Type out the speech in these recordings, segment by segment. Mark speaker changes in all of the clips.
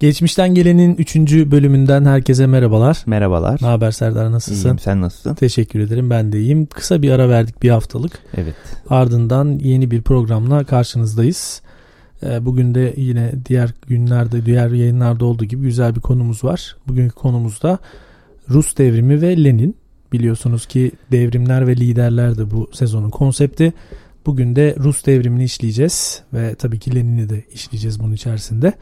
Speaker 1: Geçmişten Gelen'in 3. bölümünden herkese merhabalar.
Speaker 2: Merhabalar.
Speaker 1: Ne haber Serdar nasılsın?
Speaker 2: İyiyim sen nasılsın?
Speaker 1: Teşekkür ederim ben de iyiyim. Kısa bir ara verdik bir haftalık.
Speaker 2: Evet.
Speaker 1: Ardından yeni bir programla karşınızdayız. Ee, bugün de yine diğer günlerde, diğer yayınlarda olduğu gibi güzel bir konumuz var. Bugünkü konumuz da Rus devrimi ve Lenin. Biliyorsunuz ki devrimler ve liderler de bu sezonun konsepti. Bugün de Rus devrimini işleyeceğiz ve tabii ki Lenin'i de işleyeceğiz bunun içerisinde.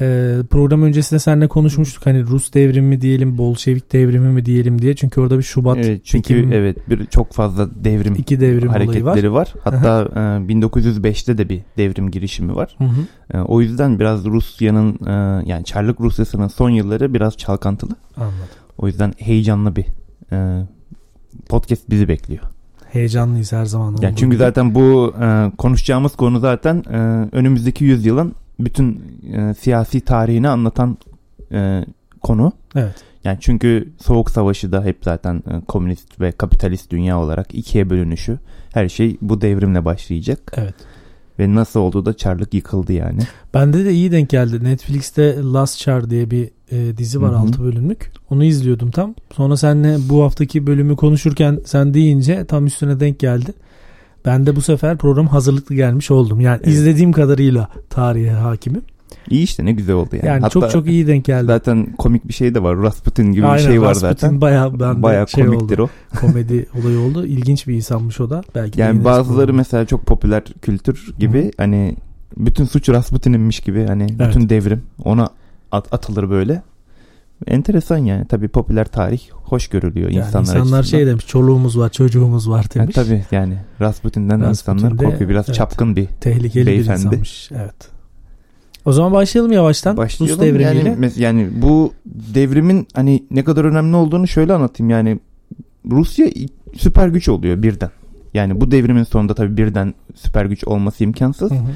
Speaker 1: Ee, program öncesinde seninle konuşmuştuk hani Rus devrimi mi diyelim Bolşevik devrimi mi diyelim diye çünkü orada bir Şubat
Speaker 2: evet, çünkü
Speaker 1: Ekim,
Speaker 2: evet bir çok fazla devrim
Speaker 1: iki devrim
Speaker 2: hareketleri
Speaker 1: var.
Speaker 2: var. Hatta e, 1905'te de bir devrim girişimi var.
Speaker 1: Hı hı.
Speaker 2: E, o yüzden biraz Rusya'nın e, yani Çarlık Rusyası'nın son yılları biraz çalkantılı.
Speaker 1: Anladım.
Speaker 2: O yüzden heyecanlı bir e, podcast bizi bekliyor.
Speaker 1: Heyecanlıyız her zaman.
Speaker 2: Yani çünkü
Speaker 1: gibi.
Speaker 2: zaten bu e, konuşacağımız konu zaten e, önümüzdeki yüzyılın bütün e, siyasi tarihini anlatan e, konu.
Speaker 1: Evet.
Speaker 2: Yani çünkü Soğuk Savaşı da hep zaten e, komünist ve kapitalist dünya olarak ikiye bölünüşü. Her şey bu devrimle başlayacak.
Speaker 1: Evet.
Speaker 2: Ve nasıl oldu da Çarlık yıkıldı yani.
Speaker 1: Bende de iyi denk geldi. Netflix'te Last Char diye bir e, dizi var
Speaker 2: Hı hı.
Speaker 1: 6 bölümlük. Onu izliyordum tam. Sonra seninle bu haftaki bölümü konuşurken sen deyince tam üstüne denk geldi. Ben de bu sefer program hazırlıklı gelmiş oldum. Yani
Speaker 2: Evet.
Speaker 1: izlediğim kadarıyla tarihe hakimim.
Speaker 2: İyi işte ne güzel oldu yani.
Speaker 1: Yani
Speaker 2: Hatta
Speaker 1: çok çok iyi denk geldi.
Speaker 2: Zaten komik bir şey de var. Rasputin gibi
Speaker 1: Aynen,
Speaker 2: bir şey var
Speaker 1: Rasputin
Speaker 2: zaten.
Speaker 1: bayağı bende
Speaker 2: Bayağı
Speaker 1: şey
Speaker 2: komiktir
Speaker 1: oldu.
Speaker 2: o.
Speaker 1: Komedi olayı oldu. İlginç bir insanmış o da. Belki
Speaker 2: Yani bazıları
Speaker 1: programı.
Speaker 2: mesela çok popüler kültür gibi
Speaker 1: Hı.
Speaker 2: hani bütün suç Rasputin'inmiş gibi hani
Speaker 1: Evet.
Speaker 2: bütün devrim ona at- atılır böyle. Enteresan yani tabii popüler tarih hoş görülüyor
Speaker 1: yani
Speaker 2: insanlar
Speaker 1: insanlar
Speaker 2: açısından.
Speaker 1: şey demiş çoluğumuz var çocuğumuz var
Speaker 2: Yani
Speaker 1: demiş.
Speaker 2: tabii yani Rasputin'den
Speaker 1: Rasputin
Speaker 2: insanlar korkuyor. Biraz
Speaker 1: evet.
Speaker 2: çapkın bir
Speaker 1: Tehlikeli
Speaker 2: Beyefendi.
Speaker 1: bir insanmış. Evet. O zaman başlayalım yavaştan.
Speaker 2: başlayalım.
Speaker 1: Rus devrimiyle.
Speaker 2: Yani, yani bu devrimin hani ne kadar önemli olduğunu şöyle anlatayım. Yani Rusya süper güç oluyor birden. Yani bu devrimin sonunda tabii birden süper güç olması imkansız.
Speaker 1: Hı hı.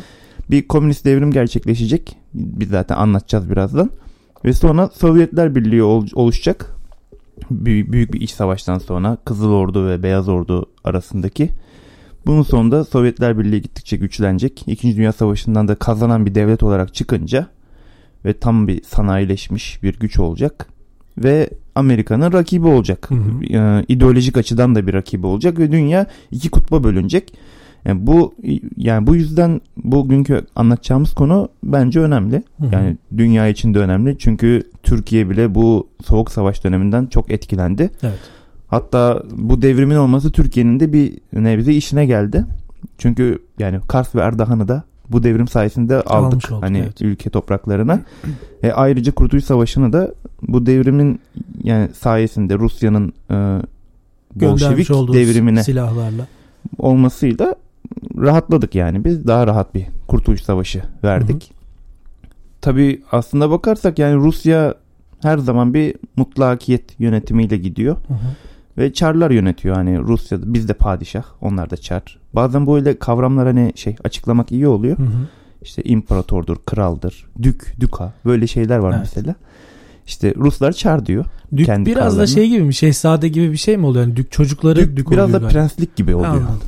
Speaker 2: bir komünist devrim gerçekleşecek. Biz zaten anlatacağız birazdan. Ve sonra Sovyetler Birliği ol- oluşacak. Büyük, büyük bir iç savaştan sonra Kızıl Ordu ve Beyaz Ordu arasındaki. Bunun sonunda Sovyetler Birliği gittikçe güçlenecek. İkinci Dünya Savaşı'ndan da kazanan bir devlet olarak çıkınca ve tam bir sanayileşmiş bir güç olacak. Ve Amerika'nın rakibi olacak.
Speaker 1: Hı hı.
Speaker 2: Ee, ideolojik açıdan da bir rakibi olacak ve dünya iki kutba bölünecek. Yani bu yani bu yüzden bugünkü anlatacağımız konu bence önemli.
Speaker 1: Hı hı.
Speaker 2: Yani dünya için de önemli. Çünkü Türkiye bile bu soğuk savaş döneminden çok etkilendi.
Speaker 1: Evet.
Speaker 2: Hatta bu devrimin olması Türkiye'nin de bir nebze işine geldi. Çünkü yani Kars ve Ardahan'ı da bu devrim sayesinde aldık
Speaker 1: Almış olduk,
Speaker 2: hani
Speaker 1: evet.
Speaker 2: ülke topraklarına. E ayrıca Kurtuluş Savaşı'nı da bu devrimin yani sayesinde Rusya'nın e, Bolşevik devrimine
Speaker 1: silahlarla.
Speaker 2: olmasıyla rahatladık yani biz daha rahat bir kurtuluş savaşı verdik. Tabii aslında bakarsak yani Rusya her zaman bir mutlakiyet yönetimiyle gidiyor
Speaker 1: Hı hı.
Speaker 2: ve çarlar yönetiyor hani Rusya'da biz de padişah onlar da çar. Bazen böyle kavramlar hani şey açıklamak iyi oluyor.
Speaker 1: Hı hı.
Speaker 2: İşte imparatordur, kraldır, dük, düka böyle şeyler var
Speaker 1: Evet.
Speaker 2: mesela. İşte Ruslar çar diyor.
Speaker 1: Dük
Speaker 2: Kendi
Speaker 1: biraz da
Speaker 2: krallarını.
Speaker 1: şey gibi mi? Şehzade gibi bir şey mi oluyor? Yani dük çocukları dük,
Speaker 2: Dük, biraz
Speaker 1: oluyor
Speaker 2: da
Speaker 1: galiba.
Speaker 2: prenslik gibi oluyor.
Speaker 1: Anladım.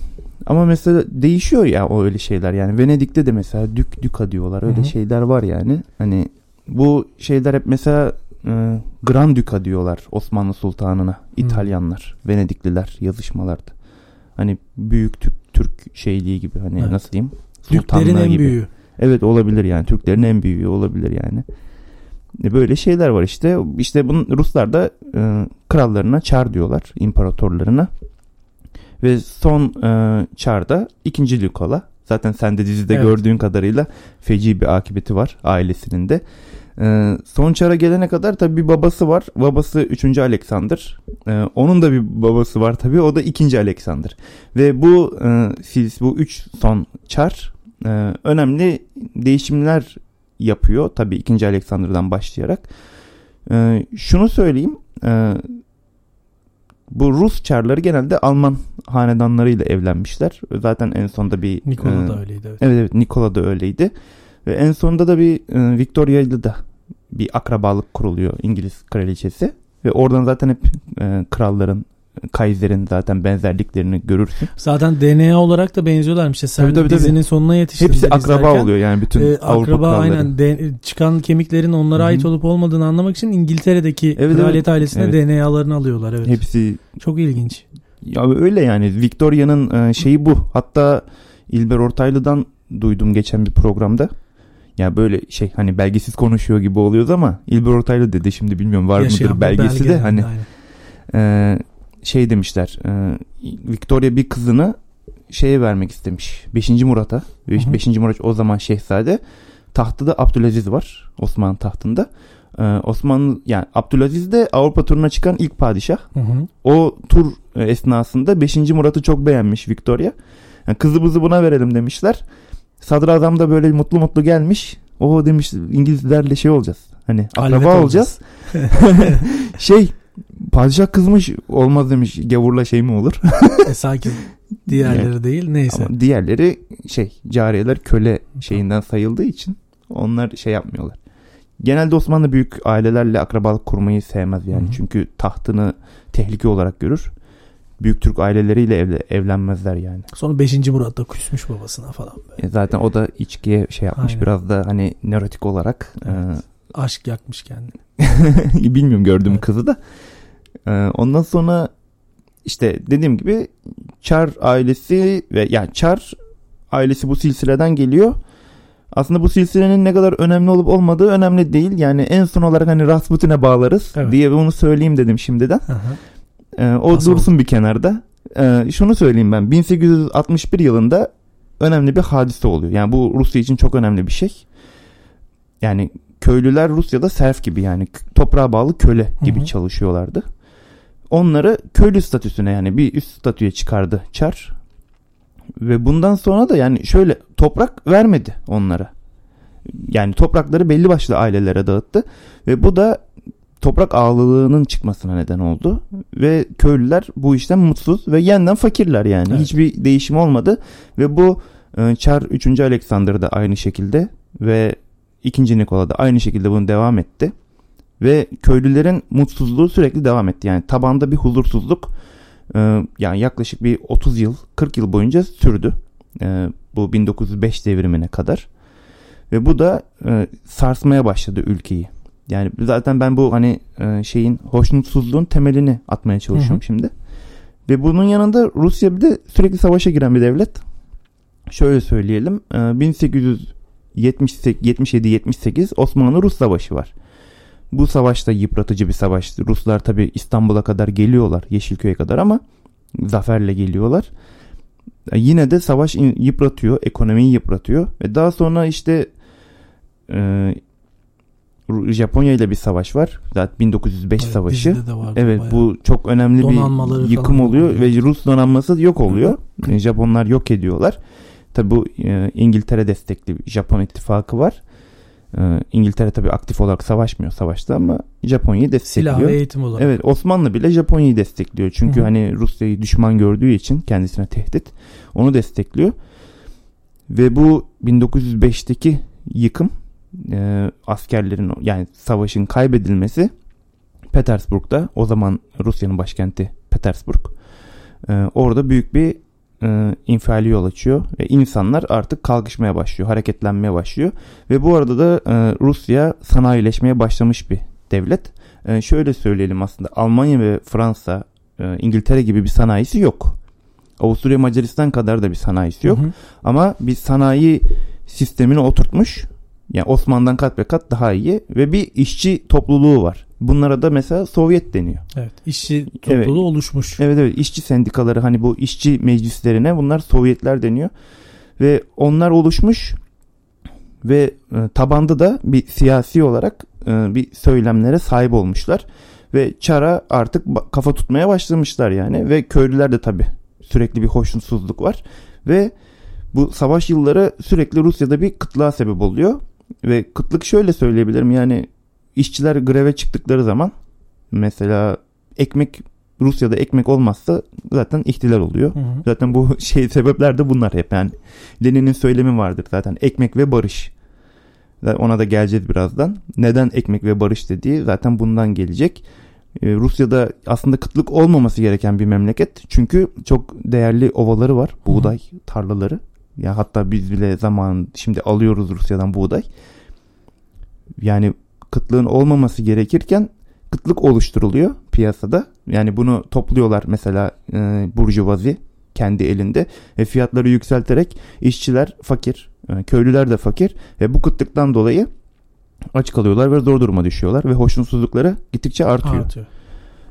Speaker 2: Ama mesela değişiyor ya o öyle şeyler yani. Venedik'te de mesela dük düka diyorlar. Öyle
Speaker 1: Hı hı.
Speaker 2: şeyler var yani. Hani bu şeyler hep mesela e, Grand Duka diyorlar Osmanlı Sultanına. İtalyanlar, Venedikliler yazışmalarda. Hani büyük Türk, Türk şeyliği gibi hani
Speaker 1: Evet.
Speaker 2: nasıl diyeyim? Sultanlığı
Speaker 1: en
Speaker 2: gibi.
Speaker 1: büyüğü.
Speaker 2: Evet olabilir yani. Türklerin en büyüğü olabilir yani. E, böyle şeyler var işte. İşte bunun Ruslar da e, krallarına çar diyorlar. imparatorlarına. Ve son e, çarda ikinci Nikola. Zaten sen de dizide
Speaker 1: Evet.
Speaker 2: gördüğün kadarıyla feci bir akıbeti var ailesinin de. E, son çara gelene kadar tabii bir babası var. Babası 3. Alexander. E, onun da bir babası var tabii. O da 2. Alexander. Ve bu e, siz bu 3 son çar e, önemli değişimler yapıyor. Tabii 2. Alexander'dan başlayarak. E, şunu söyleyeyim. E, bu Rus çarları genelde Alman hanedanlarıyla evlenmişler. Zaten en sonunda bir
Speaker 1: Nikola
Speaker 2: e,
Speaker 1: da öyleydi. Evet.
Speaker 2: Evet evet Nikola da öyleydi. Ve en sonunda da bir e, Victoria ile de bir akrabalık kuruluyor İngiliz kraliçesi. Ve oradan zaten hep e, kralların, Kaiser'in zaten benzerliklerini görürsün.
Speaker 1: Zaten DNA olarak da benziyorlarmış. İşte sen
Speaker 2: Tabii, tabii, tabii.
Speaker 1: dizinin sonuna yetiştin.
Speaker 2: Hepsi akraba
Speaker 1: izlerken.
Speaker 2: oluyor yani bütün
Speaker 1: Ee,
Speaker 2: Avrupa
Speaker 1: akraba
Speaker 2: kralları.
Speaker 1: aynen de- çıkan kemiklerin onlara
Speaker 2: Hı hı.
Speaker 1: ait olup olmadığını anlamak için İngiltere'deki
Speaker 2: Evet,
Speaker 1: kraliyet
Speaker 2: evet.
Speaker 1: ailesine
Speaker 2: Evet.
Speaker 1: DNA'larını alıyorlar evet.
Speaker 2: Hepsi
Speaker 1: Çok ilginç.
Speaker 2: Ya öyle yani Victoria'nın e, şeyi bu. Hatta İlber Ortaylı'dan duydum geçen bir programda. Ya böyle şey hani belgesiz konuşuyor gibi oluyoruz ama İlber Ortaylı dedi şimdi bilmiyorum var
Speaker 1: Yaşayan
Speaker 2: mıdır belgesi de
Speaker 1: belge,
Speaker 2: hani
Speaker 1: aynen.
Speaker 2: Ee, şey demişler e, Victoria bir kızını şeye vermek istemiş 5. Murat'a
Speaker 1: Hı hı.
Speaker 2: 5. Murat o zaman şehzade tahtı da Abdülaziz var Osmanlı tahtında ee, Osmanlı yani Abdülaziz de Avrupa turuna çıkan ilk padişah
Speaker 1: Hı hı.
Speaker 2: o tur e, esnasında 5. Murat'ı çok beğenmiş Victoria yani kızımızı buna verelim demişler sadrazam da böyle mutlu mutlu gelmiş o demiş İngilizlerle şey olacağız hani akraba olacağız şey padişah kızmış olmaz demiş gavurla şey mi olur?
Speaker 1: e, sakin. Diğerleri değil. Neyse.
Speaker 2: Ama diğerleri şey cariyeler köle şeyinden sayıldığı için onlar şey yapmıyorlar. Genelde Osmanlı büyük ailelerle akrabalık kurmayı sevmez yani.
Speaker 1: Hı hı.
Speaker 2: Çünkü tahtını tehlike olarak görür. Büyük Türk aileleriyle evle, evlenmezler yani.
Speaker 1: Sonra 5. Murat da küsmüş babasına falan. Böyle.
Speaker 2: E zaten o da içkiye şey yapmış
Speaker 1: Aynen.
Speaker 2: biraz da hani nörotik olarak.
Speaker 1: Evet. Aşk yakmış kendini.
Speaker 2: e, bilmiyorum gördüm
Speaker 1: Evet.
Speaker 2: kızı da. E, ondan sonra işte dediğim gibi Çar ailesi ve yani Çar ailesi bu silsileden geliyor. Aslında bu silsilenin ne kadar önemli olup olmadığı önemli değil. Yani en son olarak hani Rasputin'e bağlarız
Speaker 1: Evet.
Speaker 2: diye bunu söyleyeyim dedim şimdiden. Ee, o
Speaker 1: Nasıl
Speaker 2: dursun bir kenarda. Ee, şunu söyleyeyim ben. 1861 yılında önemli bir hadise oluyor. Yani bu Rusya için çok önemli bir şey. Yani köylüler Rusya'da serf gibi yani toprağa bağlı köle gibi
Speaker 1: Hı hı.
Speaker 2: çalışıyorlardı. Onları köylü statüsüne yani bir üst statüye çıkardı Çar. Ve bundan sonra da yani şöyle toprak vermedi onlara. Yani toprakları belli başlı ailelere dağıttı ve bu da toprak ağalılığının çıkmasına neden oldu ve köylüler bu işten mutsuz ve yeniden fakirler yani.
Speaker 1: Evet.
Speaker 2: Hiçbir değişim olmadı ve bu e, Çar 3. Alexander da aynı şekilde ve 2. Nikola da aynı şekilde bunu devam etti. Ve köylülerin mutsuzluğu sürekli devam etti. Yani tabanda bir huzursuzluk yani yaklaşık bir 30 yıl 40 yıl boyunca sürdü. E, bu 1905 devrimine kadar. Ve bu da e, sarsmaya başladı ülkeyi. Yani zaten ben bu hani e, şeyin hoşnutsuzluğun temelini atmaya çalışıyorum
Speaker 1: Hı hı.
Speaker 2: şimdi. Ve bunun yanında Rusya bir de sürekli savaşa giren bir devlet. Şöyle söyleyelim. e, 1877-78 Osmanlı-Rus savaşı var. Bu savaş da yıpratıcı bir savaştı. Ruslar tabi İstanbul'a kadar geliyorlar. Yeşilköy'e kadar ama zaferle geliyorlar. E, Yine de savaş yıpratıyor. Ekonomiyi yıpratıyor. Ve daha sonra işte e, Japonya ile bir savaş var. Zaten 1905
Speaker 1: Evet,
Speaker 2: savaşı. Evet
Speaker 1: bayağı.
Speaker 2: bu çok önemli bir yıkım oluyor
Speaker 1: oluyor.
Speaker 2: ve Rus donanması yok oluyor. E, Japonlar yok ediyorlar. Tabi bu e, İngiltere destekli Japon ittifakı var. E, İngiltere tabi aktif olarak savaşmıyor savaşta ama Japonya'yı destekliyor.
Speaker 1: Silah ve eğitim olarak.
Speaker 2: Evet Osmanlı bile Japonya'yı destekliyor. Çünkü hani Rusya'yı düşman gördüğü için kendisine tehdit onu destekliyor. Ve bu 1905'teki yıkım e, askerlerin yani savaşın kaybedilmesi Petersburg'da o zaman Rusya'nın başkenti Petersburg. E, orada büyük bir e, infiali yol açıyor ve insanlar artık kalkışmaya başlıyor, hareketlenmeye başlıyor ve bu arada da e, Rusya sanayileşmeye başlamış bir devlet. E, şöyle söyleyelim aslında Almanya ve Fransa, e, İngiltere gibi bir sanayisi yok. Avusturya Macaristan kadar da bir sanayisi yok.
Speaker 1: Hı hı.
Speaker 2: Ama bir sanayi sistemini oturtmuş. Yani Osmanlı'dan kat ve kat daha iyi ve bir işçi topluluğu var. Bunlara da mesela Sovyet deniyor.
Speaker 1: Evet. İşçi topluluğu
Speaker 2: Evet.
Speaker 1: oluşmuş.
Speaker 2: Evet evet işçi sendikaları hani bu işçi meclislerine bunlar Sovyetler deniyor. Ve onlar oluşmuş ve e, tabanda da bir siyasi olarak e, bir söylemlere sahip olmuşlar. Ve Çar'a artık kafa tutmaya başlamışlar yani ve köylüler de tabi sürekli bir hoşnutsuzluk var. Ve bu savaş yılları sürekli Rusya'da bir kıtlığa sebep oluyor. Ve kıtlık şöyle söyleyebilirim yani işçiler greve çıktıkları zaman mesela ekmek Rusya'da ekmek olmazsa zaten ihtilal oluyor.
Speaker 1: Hı hı.
Speaker 2: Zaten bu şey sebepler de bunlar hep yani. Lenin'in söylemi vardır zaten ekmek ve barış. Ona da geleceğiz birazdan. Neden ekmek ve barış dediği zaten bundan gelecek. Ee, Rusya'da aslında kıtlık olmaması gereken bir memleket. Çünkü çok değerli ovaları var. Buğday tarlaları. Ya hatta biz bile zaman şimdi alıyoruz Rusya'dan buğday. Yani kıtlığın olmaması gerekirken kıtlık oluşturuluyor piyasada. Yani bunu topluyorlar mesela e, burjuvazi kendi elinde ve fiyatları yükselterek işçiler fakir, e, köylüler de fakir ve bu kıtlıktan dolayı aç kalıyorlar ve zor duruma düşüyorlar ve hoşnutsuzlukları gittikçe artıyor.
Speaker 1: Artıyor.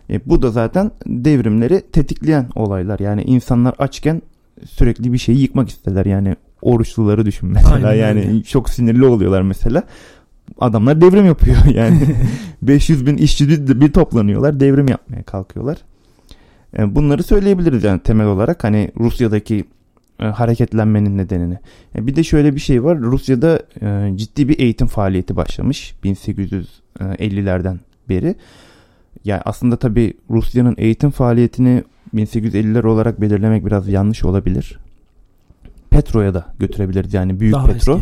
Speaker 2: E, bu da zaten devrimleri tetikleyen olaylar. Yani insanlar açken sürekli bir şeyi yıkmak isterler. Yani oruçluları düşün mesela.
Speaker 1: Aynen
Speaker 2: yani
Speaker 1: öyle.
Speaker 2: çok sinirli oluyorlar mesela. Adamlar devrim yapıyor yani. 500 bin işçi bir, bir toplanıyorlar. Devrim yapmaya kalkıyorlar. E, bunları söyleyebiliriz yani temel olarak. Hani Rusya'daki e, hareketlenmenin nedenini. E, bir de şöyle bir şey var. Rusya'da e, ciddi bir eğitim faaliyeti başlamış 1850'lerden beri. Yani aslında tabii Rusya'nın eğitim faaliyetini 1850'ler olarak belirlemek biraz yanlış olabilir. Petro'ya da götürebiliriz yani büyük
Speaker 1: Daha
Speaker 2: petro.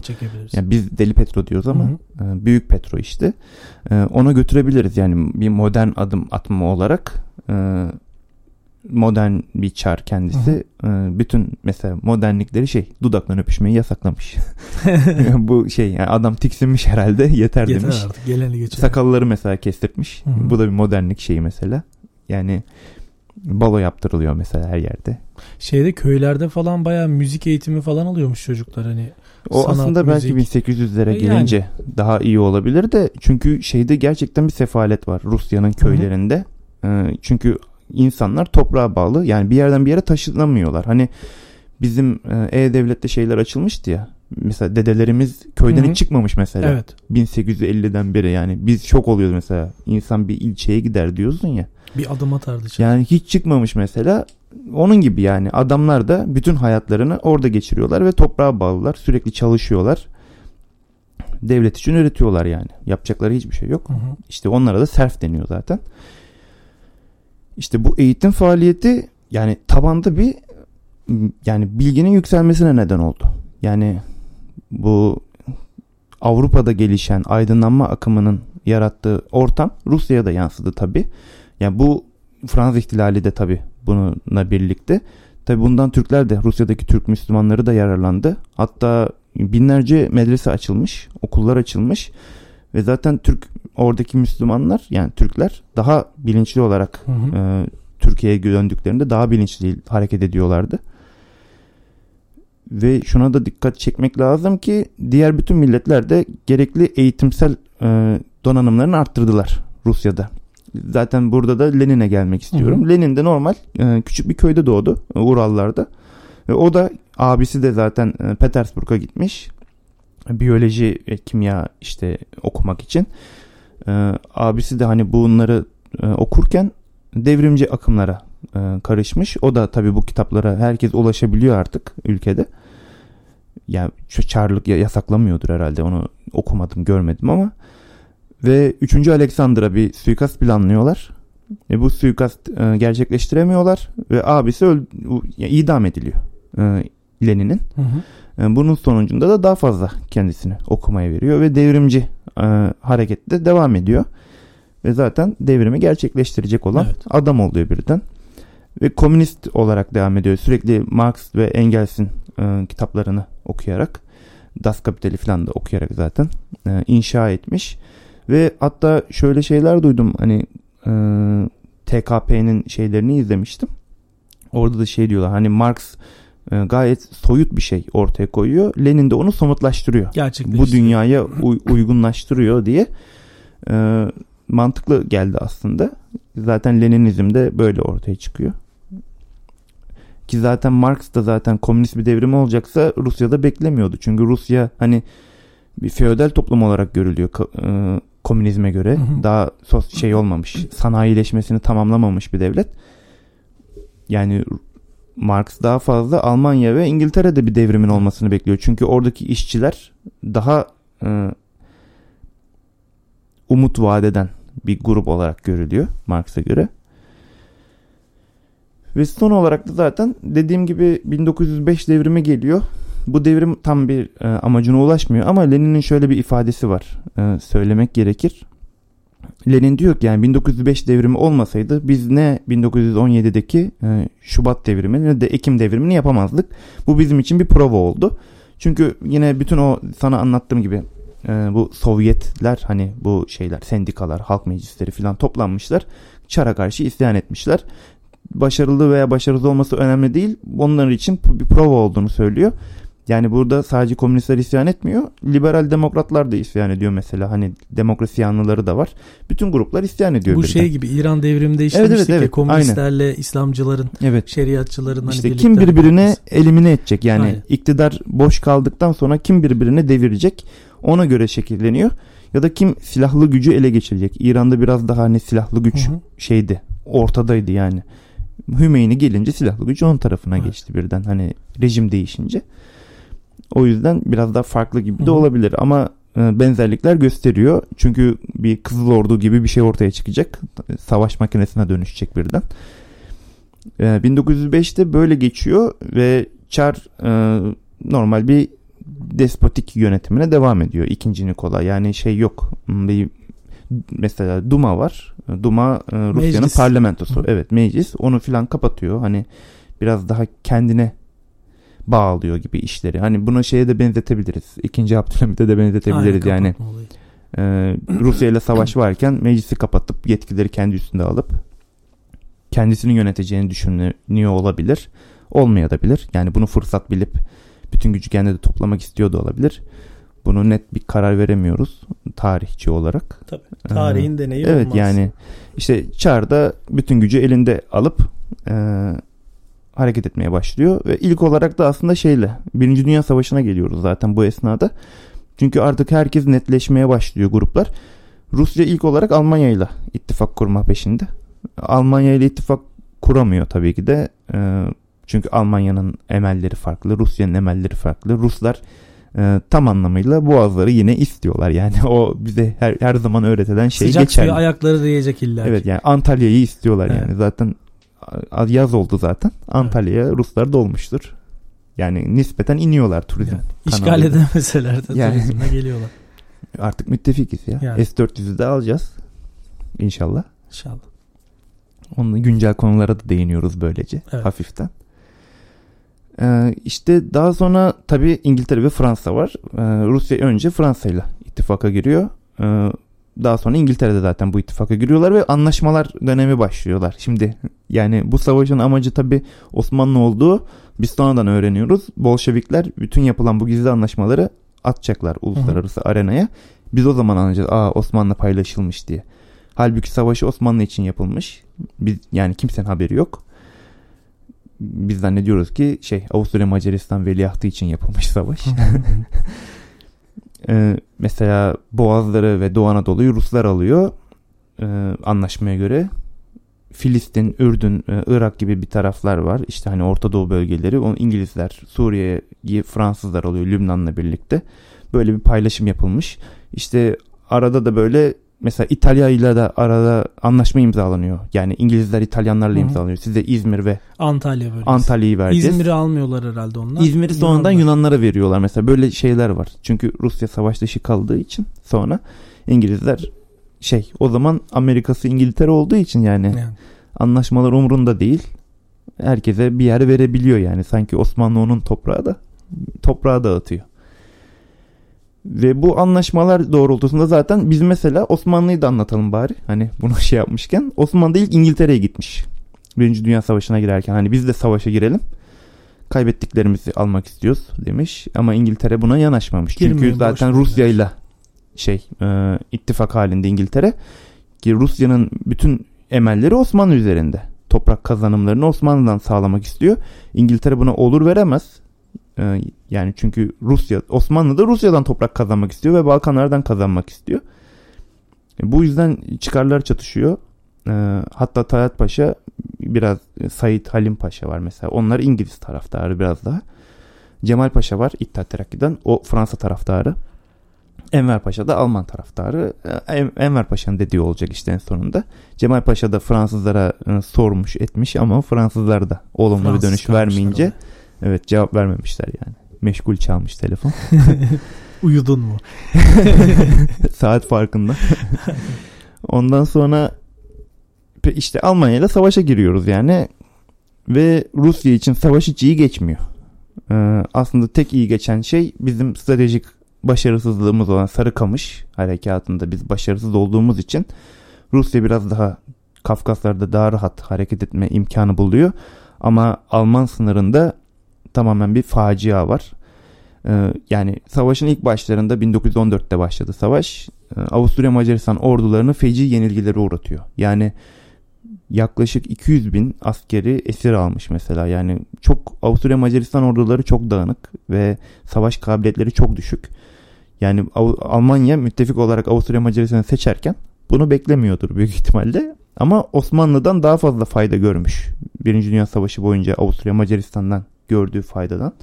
Speaker 2: Yani biz deli petro diyoruz ama
Speaker 1: Hı
Speaker 2: e, büyük petro işte. E, ona götürebiliriz yani bir modern adım atma olarak e, modern bir çar kendisi. E, bütün mesela modernlikleri şey dudaktan öpüşmeyi yasaklamış. Bu şey yani adam tiksinmiş herhalde yeter,
Speaker 1: Yeter
Speaker 2: demiş.
Speaker 1: artık geleni geçeni.
Speaker 2: Sakalları mesela kestirtmiş.
Speaker 1: Hı hı.
Speaker 2: Bu da bir modernlik şeyi mesela. Yani balo yaptırılıyor mesela her yerde.
Speaker 1: Şeyde köylerde falan bayağı müzik eğitimi falan alıyormuş çocuklar hani.
Speaker 2: O
Speaker 1: Sanat,
Speaker 2: aslında belki
Speaker 1: müzik.
Speaker 2: 1800'lere
Speaker 1: E,
Speaker 2: gelince daha iyi olabilir de çünkü şeyde gerçekten bir sefalet var Rusya'nın köylerinde. Ee, çünkü insanlar toprağa bağlı yani bir yerden bir yere taşınamıyorlar. Hani bizim e, E-Devlet'te şeyler açılmıştı ya. Mesela dedelerimiz köyden
Speaker 1: Hı hı.
Speaker 2: hiç çıkmamış mesela.
Speaker 1: Evet.
Speaker 2: 1850'den beri yani biz şok oluyoruz mesela. İnsan bir ilçeye gider diyorsun ya.
Speaker 1: Bir adım atardı. içeri.
Speaker 2: Yani hiç çıkmamış mesela. Onun gibi yani adamlar da bütün hayatlarını orada geçiriyorlar ve toprağa bağlılar. Sürekli çalışıyorlar. Devlet için üretiyorlar yani. Yapacakları hiçbir şey yok.
Speaker 1: Hı hı.
Speaker 2: İşte onlara da serf deniyor zaten. İşte bu eğitim faaliyeti yani tabanda bir yani bilginin yükselmesine neden oldu. Yani bu Avrupa'da gelişen aydınlanma akımının yarattığı ortam Rusya'ya da yansıdı tabi. Yani bu Fransız ihtilali de tabi bununla birlikte. Tabi bundan Türkler de Rusya'daki Türk Müslümanları da yararlandı. Hatta binlerce medrese açılmış, okullar açılmış ve zaten Türk oradaki Müslümanlar yani Türkler daha bilinçli olarak
Speaker 1: Hı hı.
Speaker 2: e, Türkiye'ye döndüklerinde daha bilinçli hareket ediyorlardı. Ve şuna da dikkat çekmek lazım ki diğer bütün milletler de gerekli eğitimsel e, donanımlarını arttırdılar Rusya'da. Zaten burada da Lenin'e gelmek istiyorum.
Speaker 1: Hı hı.
Speaker 2: Lenin de normal e, küçük bir köyde doğdu e, Urallarda. Ve o da abisi de zaten e, Petersburg'a gitmiş. Biyoloji ve kimya işte okumak için. E, abisi de hani bunları e, okurken devrimci akımlara e, karışmış. O da tabii bu kitaplara herkes ulaşabiliyor artık ülkede. Yani çarlık ya- yasaklamıyordur herhalde onu okumadım görmedim ama ve 3. Alexander'a bir suikast planlıyorlar. Ve bu suikast e, gerçekleştiremiyorlar ve abisi öl ya, idam ediliyor e, Lenin'in.
Speaker 1: Hı hı.
Speaker 2: E, Bunun sonucunda da daha fazla kendisini okumaya veriyor ve devrimci e, harekette devam ediyor. Ve zaten devrimi gerçekleştirecek olan
Speaker 1: Evet.
Speaker 2: adam oluyor birden. Ve komünist olarak devam ediyor. Sürekli Marx ve Engels'in e, kitaplarını okuyarak, Das Kapital'i falan da okuyarak zaten e, inşa etmiş. Ve hatta şöyle şeyler duydum. Hani e, TKP'nin şeylerini izlemiştim. Orada da şey diyorlar. Hani Marx e, gayet soyut bir şey ortaya koyuyor. Lenin de onu somutlaştırıyor.
Speaker 1: Gerçekleştiriyor.
Speaker 2: Bu dünyaya uy- uygunlaştırıyor diye e, mantıklı geldi aslında. Zaten Leninizm de böyle ortaya çıkıyor. Ki zaten Marx da zaten komünist bir devrim olacaksa Rusya'da beklemiyordu. Çünkü Rusya hani bir feodal toplum olarak görülüyor e, komünizme göre.
Speaker 1: Hı hı.
Speaker 2: Daha sos şey olmamış, sanayileşmesini tamamlamamış bir devlet. Yani Marx daha fazla Almanya ve İngiltere'de bir devrimin olmasını bekliyor. Çünkü oradaki işçiler daha e, umut vadeden bir grup olarak görülüyor Marx'a göre. Ve son olarak da zaten dediğim gibi 1905 devrimi geliyor. Bu devrim tam bir e, amacına ulaşmıyor ama Lenin'in şöyle bir ifadesi var. E, söylemek gerekir. Lenin diyor ki yani 1905 devrimi olmasaydı biz ne 1917'deki e, Şubat devrimi ne de Ekim devrimini yapamazdık. Bu bizim için bir prova oldu. Çünkü yine bütün o sana anlattığım gibi e, bu Sovyetler hani bu şeyler sendikalar, halk meclisleri falan toplanmışlar. Çar'a karşı isyan etmişler. Başarılı veya başarısız olması önemli değil. Onlar için bir prova olduğunu söylüyor. Yani burada sadece komünistler isyan etmiyor. Liberal demokratlar da isyan ediyor mesela. Hani demokrasi yanlıları da var. Bütün gruplar isyan ediyor.
Speaker 1: Bu
Speaker 2: birden.
Speaker 1: şey gibi İran devriminde işlemiştik
Speaker 2: Evet, evet,
Speaker 1: ya
Speaker 2: evet.
Speaker 1: komünistlerle İslamcıların,
Speaker 2: Evet.
Speaker 1: şeriatçıların hani
Speaker 2: İşte
Speaker 1: birlikte
Speaker 2: kim birbirine
Speaker 1: hareket
Speaker 2: elimine edecek yani
Speaker 1: Aynen.
Speaker 2: iktidar boş kaldıktan sonra kim birbirine devirecek ona göre şekilleniyor ya da kim silahlı gücü ele geçirecek. İran'da biraz daha hani silahlı güç
Speaker 1: Hı hı.
Speaker 2: şeydi ortadaydı yani. Hümeyni gelince silahlı güç onun tarafına
Speaker 1: Evet.
Speaker 2: geçti birden hani rejim değişince. O yüzden biraz daha farklı gibi de olabilir ama e, benzerlikler gösteriyor. Çünkü bir Kızıl Ordu gibi bir şey ortaya çıkacak. Savaş makinesine dönüşecek birden. E, 1905'te böyle geçiyor ve Çar e, normal bir despotik yönetimine devam ediyor. İkinci Nikola yani şey yok. Hmm, Bir mesela Duma var. Duma e, Rusya'nın parlamentosu.
Speaker 1: Hı.
Speaker 2: Evet meclis onu filan kapatıyor. Hani biraz daha kendine bağlıyor gibi işleri. Hani buna şeye de benzetebiliriz. İkinci Abdülhamit'e de benzetebiliriz
Speaker 1: Aynen,
Speaker 2: yani. Ee, Rusya ile savaş varken meclisi kapatıp yetkileri kendi üstünde alıp kendisini yöneteceğini düşünüyor olabilir. Olmayabilir. Yani bunu fırsat bilip bütün gücü kendine de toplamak istiyor da olabilir. Bunu net bir karar veremiyoruz tarihçi olarak.
Speaker 1: Tabii. Tarihin deneyi
Speaker 2: Evet
Speaker 1: olmaz.
Speaker 2: yani işte Çar da bütün gücü elinde alıp e, hareket etmeye başlıyor ve ilk olarak da aslında şeyle Birinci Dünya Savaşı'na geliyoruz zaten bu esnada. Çünkü artık herkes netleşmeye başlıyor gruplar. Rusya ilk olarak Almanya ile ittifak kurma peşinde. Almanya ile ittifak kuramıyor tabii ki de. E, çünkü Almanya'nın emelleri farklı, Rusya'nın emelleri farklı. Ruslar e, tam anlamıyla boğazları yine istiyorlar. Yani o bize her, her zaman öğretilen şey
Speaker 1: Sıcak
Speaker 2: geçerli.
Speaker 1: suya ayakları değecek illa.
Speaker 2: Evet yani Antalya'yı istiyorlar
Speaker 1: Evet.
Speaker 2: yani. Zaten yaz oldu zaten. Antalya'ya Ruslar dolmuştur. Yani nispeten iniyorlar turizm.
Speaker 1: Yani işgal edemeseler de
Speaker 2: Yani.
Speaker 1: turizme geliyorlar.
Speaker 2: Artık müttefikiz ya.
Speaker 1: Yani.
Speaker 2: S-400'ü de alacağız. İnşallah.
Speaker 1: İnşallah.
Speaker 2: Onun güncel konulara da değiniyoruz böylece
Speaker 1: Evet.
Speaker 2: hafiften. Ee, işte daha sonra tabii İngiltere ve Fransa var. Ee, Rusya önce Fransa ile ittifaka giriyor. Ee, daha sonra İngiltere'de zaten bu ittifaka giriyorlar ve anlaşmalar dönemi başlıyorlar. Şimdi yani bu savaşın amacı tabii Osmanlı olduğu biz sonradan öğreniyoruz. Bolşevikler bütün yapılan bu gizli anlaşmaları atacaklar uluslararası arenaya. Biz o zaman anlayacağız. Aa Osmanlı paylaşılmış diye. Halbuki savaşı Osmanlı için yapılmış. Biz yani kimsenin haberi yok. Biz zannediyoruz ki şey Avusturya Macaristan veliahtı için yapılmış savaş. Ee, mesela Boğazları ve Doğu Anadolu'yu Ruslar alıyor. Ee, anlaşmaya göre. Filistin, Ürdün, e, Irak gibi bir taraflar var. İşte hani Orta Doğu bölgeleri. Onu İngilizler, Suriye'yi Fransızlar alıyor Lübnan'la birlikte. Böyle bir paylaşım yapılmış. İşte arada da böyle mesela İtalya ile de arada anlaşma imzalanıyor. Yani İngilizler İtalyanlarla
Speaker 1: Hı hı.
Speaker 2: imzalanıyor. Size İzmir ve
Speaker 1: Antalya bölgesi.
Speaker 2: Antalya'yı vereceğiz.
Speaker 1: İzmir'i almıyorlar herhalde onlar.
Speaker 2: İzmir'i sonradan
Speaker 1: Yunanlar.
Speaker 2: Yunanlara veriyorlar. Mesela böyle şeyler var. Çünkü Rusya savaş dışı kaldığı için sonra İngilizler şey o zaman Amerika'sı İngiltere olduğu için yani
Speaker 1: Yani.
Speaker 2: anlaşmalar umurunda değil. Herkese bir yer verebiliyor yani. Sanki Osmanlı onun toprağı da toprağı dağıtıyor. Ve bu anlaşmalar doğrultusunda zaten biz mesela Osmanlı'yı da anlatalım bari. Hani bunu şey yapmışken Osmanlı ilk İngiltere'ye gitmiş. Birinci Dünya Savaşı'na girerken hani biz de savaşa girelim. kaybettiklerimizi almak istiyoruz demiş. Ama İngiltere buna yanaşmamış. Çünkü
Speaker 1: Girmeyin,
Speaker 2: zaten
Speaker 1: boş verin
Speaker 2: Rusya ile şey e, ittifak halinde İngiltere ki Rusya'nın bütün emelleri Osmanlı üzerinde. Toprak kazanımlarını Osmanlı'dan sağlamak istiyor. İngiltere buna olur veremez. E, yani çünkü Rusya Osmanlı da Rusya'dan toprak kazanmak istiyor ve Balkanlardan kazanmak istiyor. E, bu yüzden çıkarlar çatışıyor. E, hatta Talat Paşa biraz e, Said Halim Paşa var mesela. Onlar İngiliz taraftarı biraz daha. Cemal Paşa var İttihat Terakki'den. O Fransa taraftarı. Enver Paşa da Alman taraftarı. E, En- Enver Paşa'nın dediği olacak işte en sonunda. Cemal Paşa da Fransızlara sormuş etmiş ama Fransızlar da olumlu bir
Speaker 1: Fransız
Speaker 2: dönüş
Speaker 1: kalmışlar
Speaker 2: vermeyince
Speaker 1: orada.
Speaker 2: Evet cevap vermemişler yani. Meşgul çalmış telefon.
Speaker 1: Uyudun mu?
Speaker 2: Saat farkında. Ondan sonra işte Almanya ile savaşa giriyoruz yani. Ve Rusya için savaş hiç iyi geçmiyor. Ee, aslında tek iyi geçen şey bizim stratejik başarısızlığımız olan Sarıkamış harekatında biz başarısız olduğumuz için Rusya biraz daha Kafkaslar'da daha rahat hareket etme imkanı buluyor. Ama Alman sınırında tamamen bir facia var. Ee, yani savaşın ilk başlarında 1914'te başladı savaş. Ee, Avusturya Macaristan ordularını feci yenilgilere uğratıyor. Yani yaklaşık 200 bin askeri esir almış mesela. Yani çok Avusturya Macaristan orduları çok dağınık ve savaş kabiliyetleri çok düşük. Yani Almanya müttefik olarak Avusturya Macaristan'ı seçerken bunu beklemiyordur büyük ihtimalle. Ama Osmanlı'dan daha fazla fayda görmüş. Birinci Dünya Savaşı boyunca Avusturya Macaristan'dan gördüğü faydadan.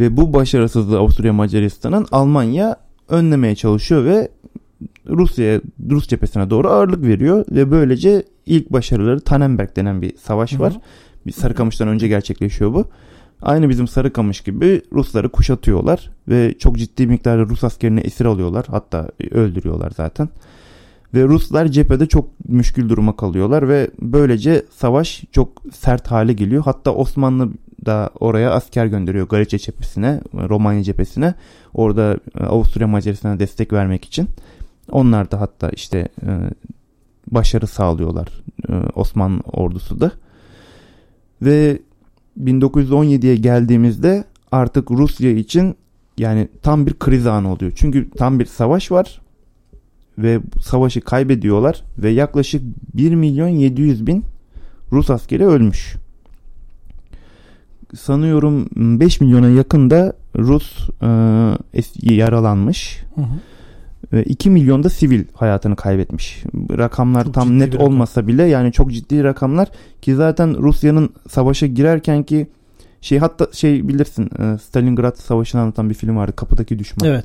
Speaker 2: Ve bu başarısızlığı Avusturya Macaristan'ın Almanya önlemeye çalışıyor ve Rusya'ya Rus cephesine doğru ağırlık veriyor ve böylece ilk başarıları Tannenberg denen bir savaş var. Bir Sarıkamış'tan önce gerçekleşiyor bu. Aynı bizim Sarıkamış gibi Rusları kuşatıyorlar ve çok ciddi miktarda Rus askerini esir alıyorlar. Hatta öldürüyorlar zaten. Ve Ruslar cephede çok müşkül duruma kalıyorlar ve böylece savaş çok sert hale geliyor. Hatta Osmanlı da oraya asker gönderiyor Galicia cephesine, Romanya cephesine. Orada e, Avusturya Macaristan'a destek vermek için. Onlar da hatta işte e, başarı sağlıyorlar e, Osmanlı ordusu da. Ve 1917'ye geldiğimizde artık Rusya için yani tam bir kriz anı oluyor. Çünkü tam bir savaş var ve savaşı kaybediyorlar ve yaklaşık 1 milyon 700 bin Rus askeri ölmüş. Sanıyorum 5 milyona yakın da Rus e, yaralanmış.
Speaker 1: Hı hı.
Speaker 2: Ve 2 milyon da sivil hayatını kaybetmiş. Rakamlar
Speaker 1: Çok
Speaker 2: tam net
Speaker 1: rakam.
Speaker 2: olmasa bile yani çok ciddi rakamlar ki zaten Rusya'nın savaşa girerken ki şey hatta şey bilirsin e, Stalingrad Savaşı'nı anlatan bir film vardı Kapıdaki Düşman.
Speaker 1: Evet.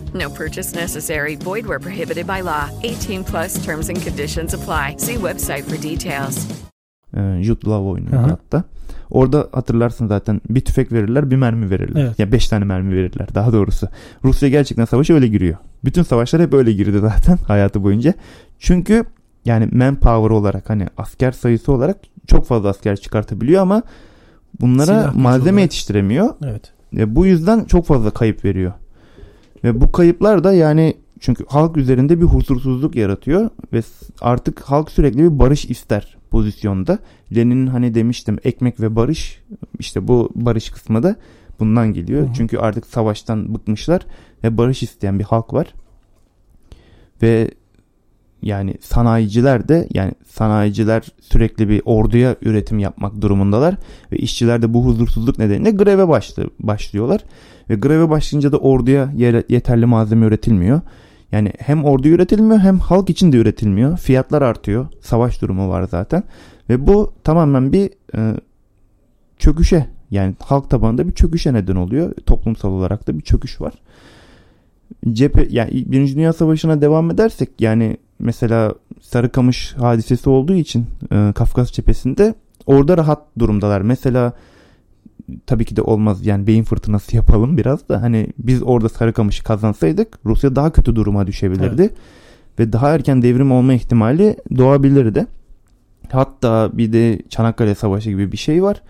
Speaker 3: No purchase necessary. Void where prohibited by law. 18 plus terms and conditions apply. See website for details.
Speaker 2: Jude Law oynuyor
Speaker 1: Aha.
Speaker 2: hatta. Orada hatırlarsın zaten bir tüfek verirler bir mermi verirler.
Speaker 1: Evet.
Speaker 2: Ya beş tane mermi verirler daha doğrusu. Rusya gerçekten savaşa öyle giriyor. Bütün savaşlar hep öyle girdi zaten hayatı boyunca. Çünkü yani manpower olarak hani asker sayısı olarak çok fazla asker çıkartabiliyor ama bunlara
Speaker 1: Silah
Speaker 2: malzeme
Speaker 1: olarak.
Speaker 2: yetiştiremiyor.
Speaker 1: Evet.
Speaker 2: E, bu yüzden çok fazla kayıp veriyor. Ve bu kayıplar da yani çünkü halk üzerinde bir huzursuzluk yaratıyor ve artık halk sürekli bir barış ister pozisyonda. Lenin'in hani demiştim ekmek ve barış işte bu barış kısmı da bundan geliyor. Hı hı. Çünkü artık savaştan bıkmışlar ve barış isteyen bir halk var. Ve yani sanayiciler de yani sanayiciler sürekli bir orduya üretim yapmak durumundalar ve işçiler de bu huzursuzluk nedeniyle greve başlı, başlıyorlar ve greve başlayınca da orduya yeterli malzeme üretilmiyor. Yani hem ordu üretilmiyor hem halk için de üretilmiyor. Fiyatlar artıyor. Savaş durumu var zaten. Ve bu tamamen bir e, çöküşe yani halk tabanında bir çöküşe neden oluyor. Toplumsal olarak da bir çöküş var. Cephe yani Birinci Dünya Savaşı'na devam edersek yani mesela Sarıkamış hadisesi olduğu için e, Kafkas cephesinde orada rahat durumdalar. Mesela tabii ki de olmaz yani beyin fırtınası yapalım biraz da hani biz orada Sarıkamış'ı kazansaydık Rusya daha kötü duruma düşebilirdi. Evet. Ve daha erken devrim olma ihtimali doğabilirdi. Hatta bir de Çanakkale Savaşı gibi bir şey var.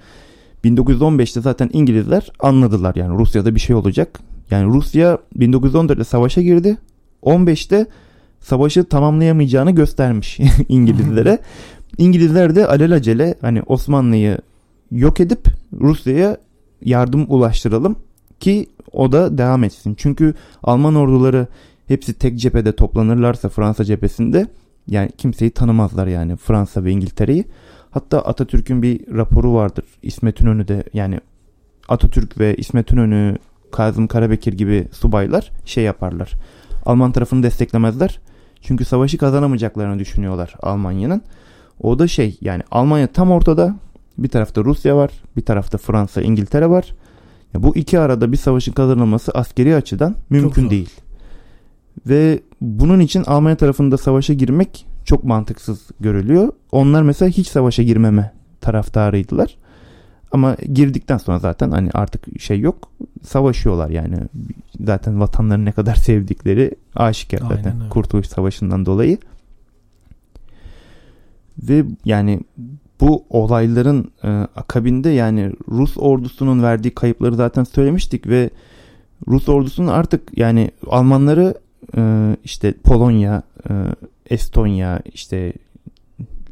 Speaker 2: 1915'te zaten İngilizler anladılar yani Rusya'da bir şey olacak. Yani Rusya 1914'te savaşa girdi. 15'te savaşı tamamlayamayacağını göstermiş İngilizlere. İngilizler de alelacele hani Osmanlı'yı yok edip Rusya'ya yardım ulaştıralım ki o da devam etsin. Çünkü Alman orduları hepsi tek cephede toplanırlarsa Fransa cephesinde yani kimseyi tanımazlar yani Fransa ve İngiltere'yi. Hatta Atatürk'ün bir raporu vardır. İsmet İnönü de yani Atatürk ve İsmet İnönü, Kazım Karabekir gibi subaylar şey yaparlar. Alman tarafını desteklemezler. Çünkü savaşı kazanamayacaklarını düşünüyorlar Almanya'nın. O da şey yani Almanya tam ortada. Bir tarafta Rusya var, bir tarafta Fransa, İngiltere var. Ya bu iki arada bir savaşın kazanılması askeri açıdan mümkün değil. Ve bunun için Almanya tarafında savaşa girmek çok mantıksız görülüyor. Onlar mesela hiç savaşa girmeme taraftarıydılar. Ama girdikten sonra zaten hani artık şey yok. Savaşıyorlar yani. Zaten vatanlarını ne kadar sevdikleri aşikar zaten öyle. Kurtuluş Savaşı'ndan dolayı. Ve yani bu olayların e, akabinde yani Rus ordusunun verdiği kayıpları zaten söylemiştik ve Rus ordusunun artık yani Almanları e, işte Polonya, e, Estonya, işte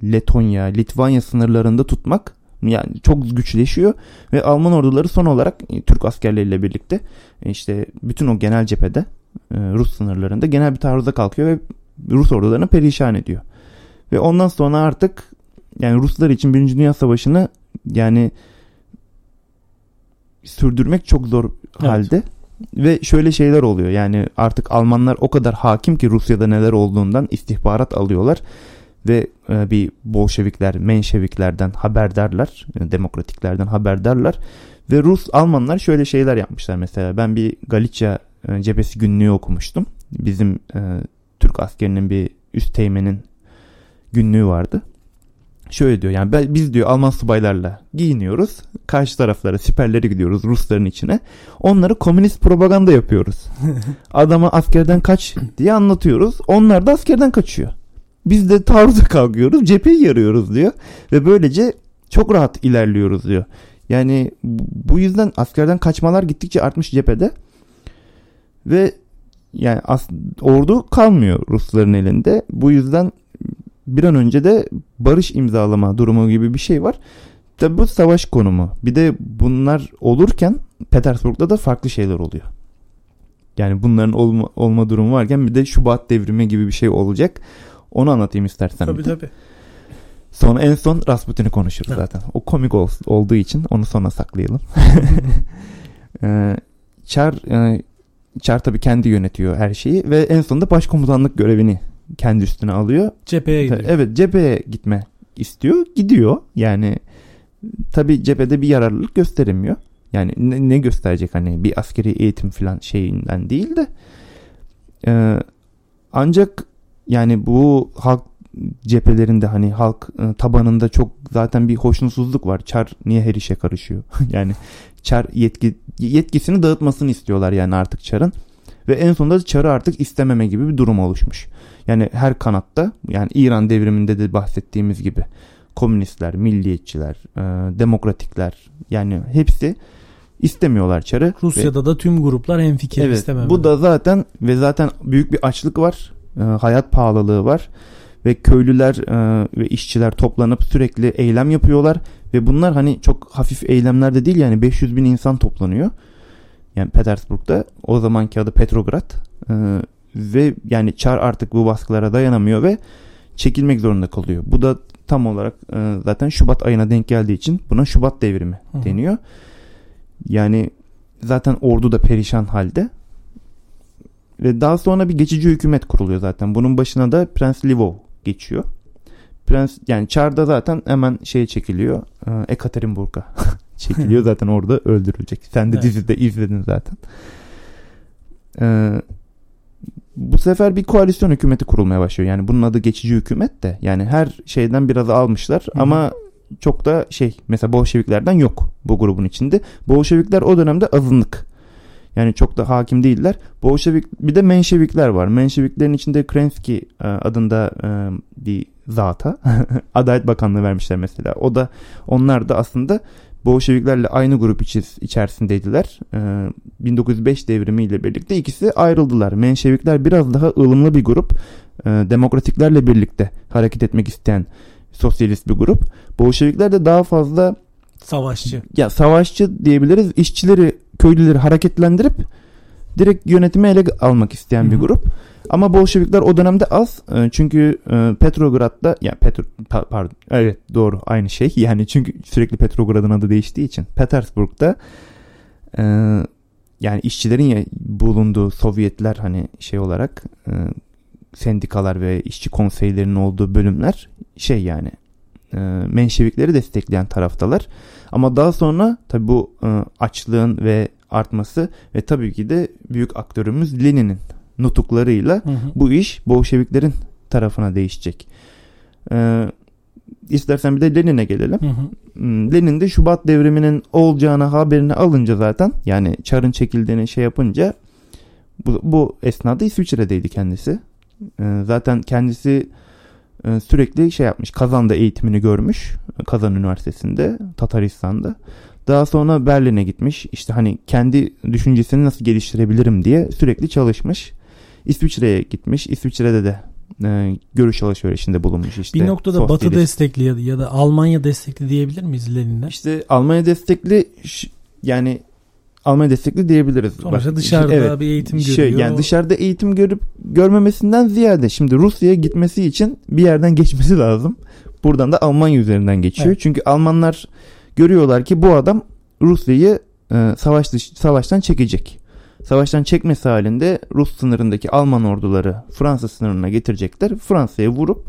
Speaker 2: Letonya, Litvanya sınırlarında tutmak yani çok güçleşiyor ve Alman orduları son olarak e, Türk askerleriyle birlikte e, işte bütün o genel cephede e, Rus sınırlarında genel bir taarruza kalkıyor ve Rus ordularını perişan ediyor. Ve ondan sonra artık yani Ruslar için Birinci Dünya Savaşı'nı yani sürdürmek çok zor evet. halde. Ve şöyle şeyler oluyor yani artık Almanlar o kadar hakim ki Rusya'da neler olduğundan istihbarat alıyorlar ve e, bir Bolşevikler, Menşeviklerden haberdarlar, e, demokratiklerden haberdarlar ve Rus Almanlar şöyle şeyler yapmışlar mesela. Ben bir Galicia e, cephesi günlüğü okumuştum. Bizim e, Türk askerinin bir üst teğmenin günlüğü vardı. Şöyle diyor yani biz diyor Alman subaylarla giyiniyoruz. Karşı taraflara siperlere gidiyoruz Rusların içine. Onları komünist propaganda yapıyoruz. Adama askerden kaç diye anlatıyoruz. Onlar da askerden kaçıyor. Biz de taarruza kalkıyoruz cepheyi yarıyoruz diyor. Ve böylece çok rahat ilerliyoruz diyor. Yani bu yüzden askerden kaçmalar gittikçe artmış cephede. Ve yani as- ordu kalmıyor Rusların elinde. Bu yüzden bir an önce de barış imzalama durumu gibi bir şey var. Tabi bu savaş konumu. Bir de bunlar olurken Petersburg'da da farklı şeyler oluyor. Yani bunların olma, olma durumu varken bir de Şubat devrimi gibi bir şey olacak. Onu anlatayım istersen.
Speaker 1: Tabii tabii.
Speaker 2: Sonra en son Rasputin'i konuşuruz zaten. O komik ol, olduğu için onu sona saklayalım. ee, Çar e, Çar tabii kendi yönetiyor her şeyi ve en sonunda başkomutanlık görevini kendi üstüne alıyor.
Speaker 1: Cepheye gidiyor.
Speaker 2: Evet cepheye gitme istiyor. Gidiyor. Yani tabi cephede bir yararlılık gösteremiyor. Yani ne, ne gösterecek hani bir askeri eğitim falan şeyinden değil de e, ancak yani bu halk cephelerinde hani halk e, tabanında çok zaten bir hoşnutsuzluk var. Çar niye her işe karışıyor? yani Çar yetki yetkisini dağıtmasını istiyorlar yani artık Çar'ın. Ve en sonunda Çar'ı artık istememe gibi bir durum oluşmuş. Yani her kanatta yani İran devriminde de bahsettiğimiz gibi komünistler, milliyetçiler, e, demokratikler yani hepsi istemiyorlar Çar'ı.
Speaker 1: Rusya'da ve, da tüm gruplar hemfikir
Speaker 2: evet,
Speaker 1: istememeli.
Speaker 2: Bu da zaten ve zaten büyük bir açlık var. E, hayat pahalılığı var ve köylüler e, ve işçiler toplanıp sürekli eylem yapıyorlar ve bunlar hani çok hafif eylemler de değil yani 500 bin insan toplanıyor. Yani Petersburg'da o zamanki adı Petrograd e, ve yani Çar artık bu baskılara dayanamıyor ve çekilmek zorunda kalıyor. Bu da tam olarak e, zaten Şubat ayına denk geldiği için buna Şubat devrimi Hı. deniyor. Yani zaten ordu da perişan halde. Ve daha sonra bir geçici hükümet kuruluyor zaten. Bunun başına da Prens Livov geçiyor. Prens yani Çar'da zaten hemen şeye çekiliyor. E, Ekaterinburg'a çekiliyor zaten orada öldürülecek. Sen de evet. dizide izledin zaten. Ee, bu sefer bir koalisyon hükümeti kurulmaya başlıyor. Yani bunun adı geçici hükümet de. Yani her şeyden biraz almışlar Hı-hı. ama çok da şey mesela Bolşeviklerden yok bu grubun içinde. Bolşevikler o dönemde azınlık. Yani çok da hakim değiller. Bolşevik bir de Menşevikler var. Menşeviklerin içinde Krensky e, adında e, bir zata Adalet Bakanlığı vermişler mesela. O da onlar da aslında Bolşeviklerle aynı grup içerisindeydiler. Ee, 1905 devrimiyle birlikte ikisi ayrıldılar. Menşevikler biraz daha ılımlı bir grup. Demokratiklerle birlikte hareket etmek isteyen sosyalist bir grup. Bolşevikler de daha fazla
Speaker 1: savaşçı.
Speaker 2: Ya savaşçı diyebiliriz. İşçileri, köylüleri hareketlendirip direkt yönetimi ele almak isteyen Hı-hı. bir grup. Ama Bolşevikler o dönemde az. E, çünkü e, Petrograd'da yani Petro pardon evet doğru aynı şey. Yani çünkü sürekli Petrograd'ın adı değiştiği için Petersburg'da e, yani işçilerin bulunduğu Sovyetler hani şey olarak sendikalar ve işçi konseylerinin olduğu bölümler şey yani Menşevikleri destekleyen taraftalar. Ama daha sonra tabi bu açlığın ve artması ve tabii ki de büyük aktörümüz Lenin'in nutuklarıyla hı hı. bu iş Bolşeviklerin tarafına değişecek. Ee, istersen bir de Lenin'e gelelim. Hı hı. Hmm, Lenin de Şubat devriminin olacağını haberini alınca zaten yani Çar'ın çekildiğini şey yapınca bu, bu esnada İsviçre'deydi kendisi. Ee, zaten kendisi e, sürekli şey yapmış. Kazan'da eğitimini görmüş. Kazan Üniversitesi'nde Tataristan'da. Daha sonra Berlin'e gitmiş. İşte hani kendi düşüncesini nasıl geliştirebilirim diye sürekli çalışmış. İsviçre'ye gitmiş. İsviçre'de de e, görüş alışverişinde bulunmuş işte.
Speaker 1: Bir noktada Batı destekli ya da, ya da Almanya destekli diyebilir miyiz Lenin'den?
Speaker 2: İşte Almanya destekli yani Almanya destekli diyebiliriz.
Speaker 1: Sonuçta dışarıda evet, bir eğitim şey, görüyor.
Speaker 2: Yani dışarıda eğitim görüp görmemesinden ziyade şimdi Rusya'ya gitmesi için bir yerden geçmesi lazım. Buradan da Almanya üzerinden geçiyor. Evet. Çünkü Almanlar görüyorlar ki bu adam Rusya'yı e, savaş savaştan çekecek. Savaştan çekmesi halinde Rus sınırındaki Alman orduları Fransa sınırına getirecekler. Fransa'ya vurup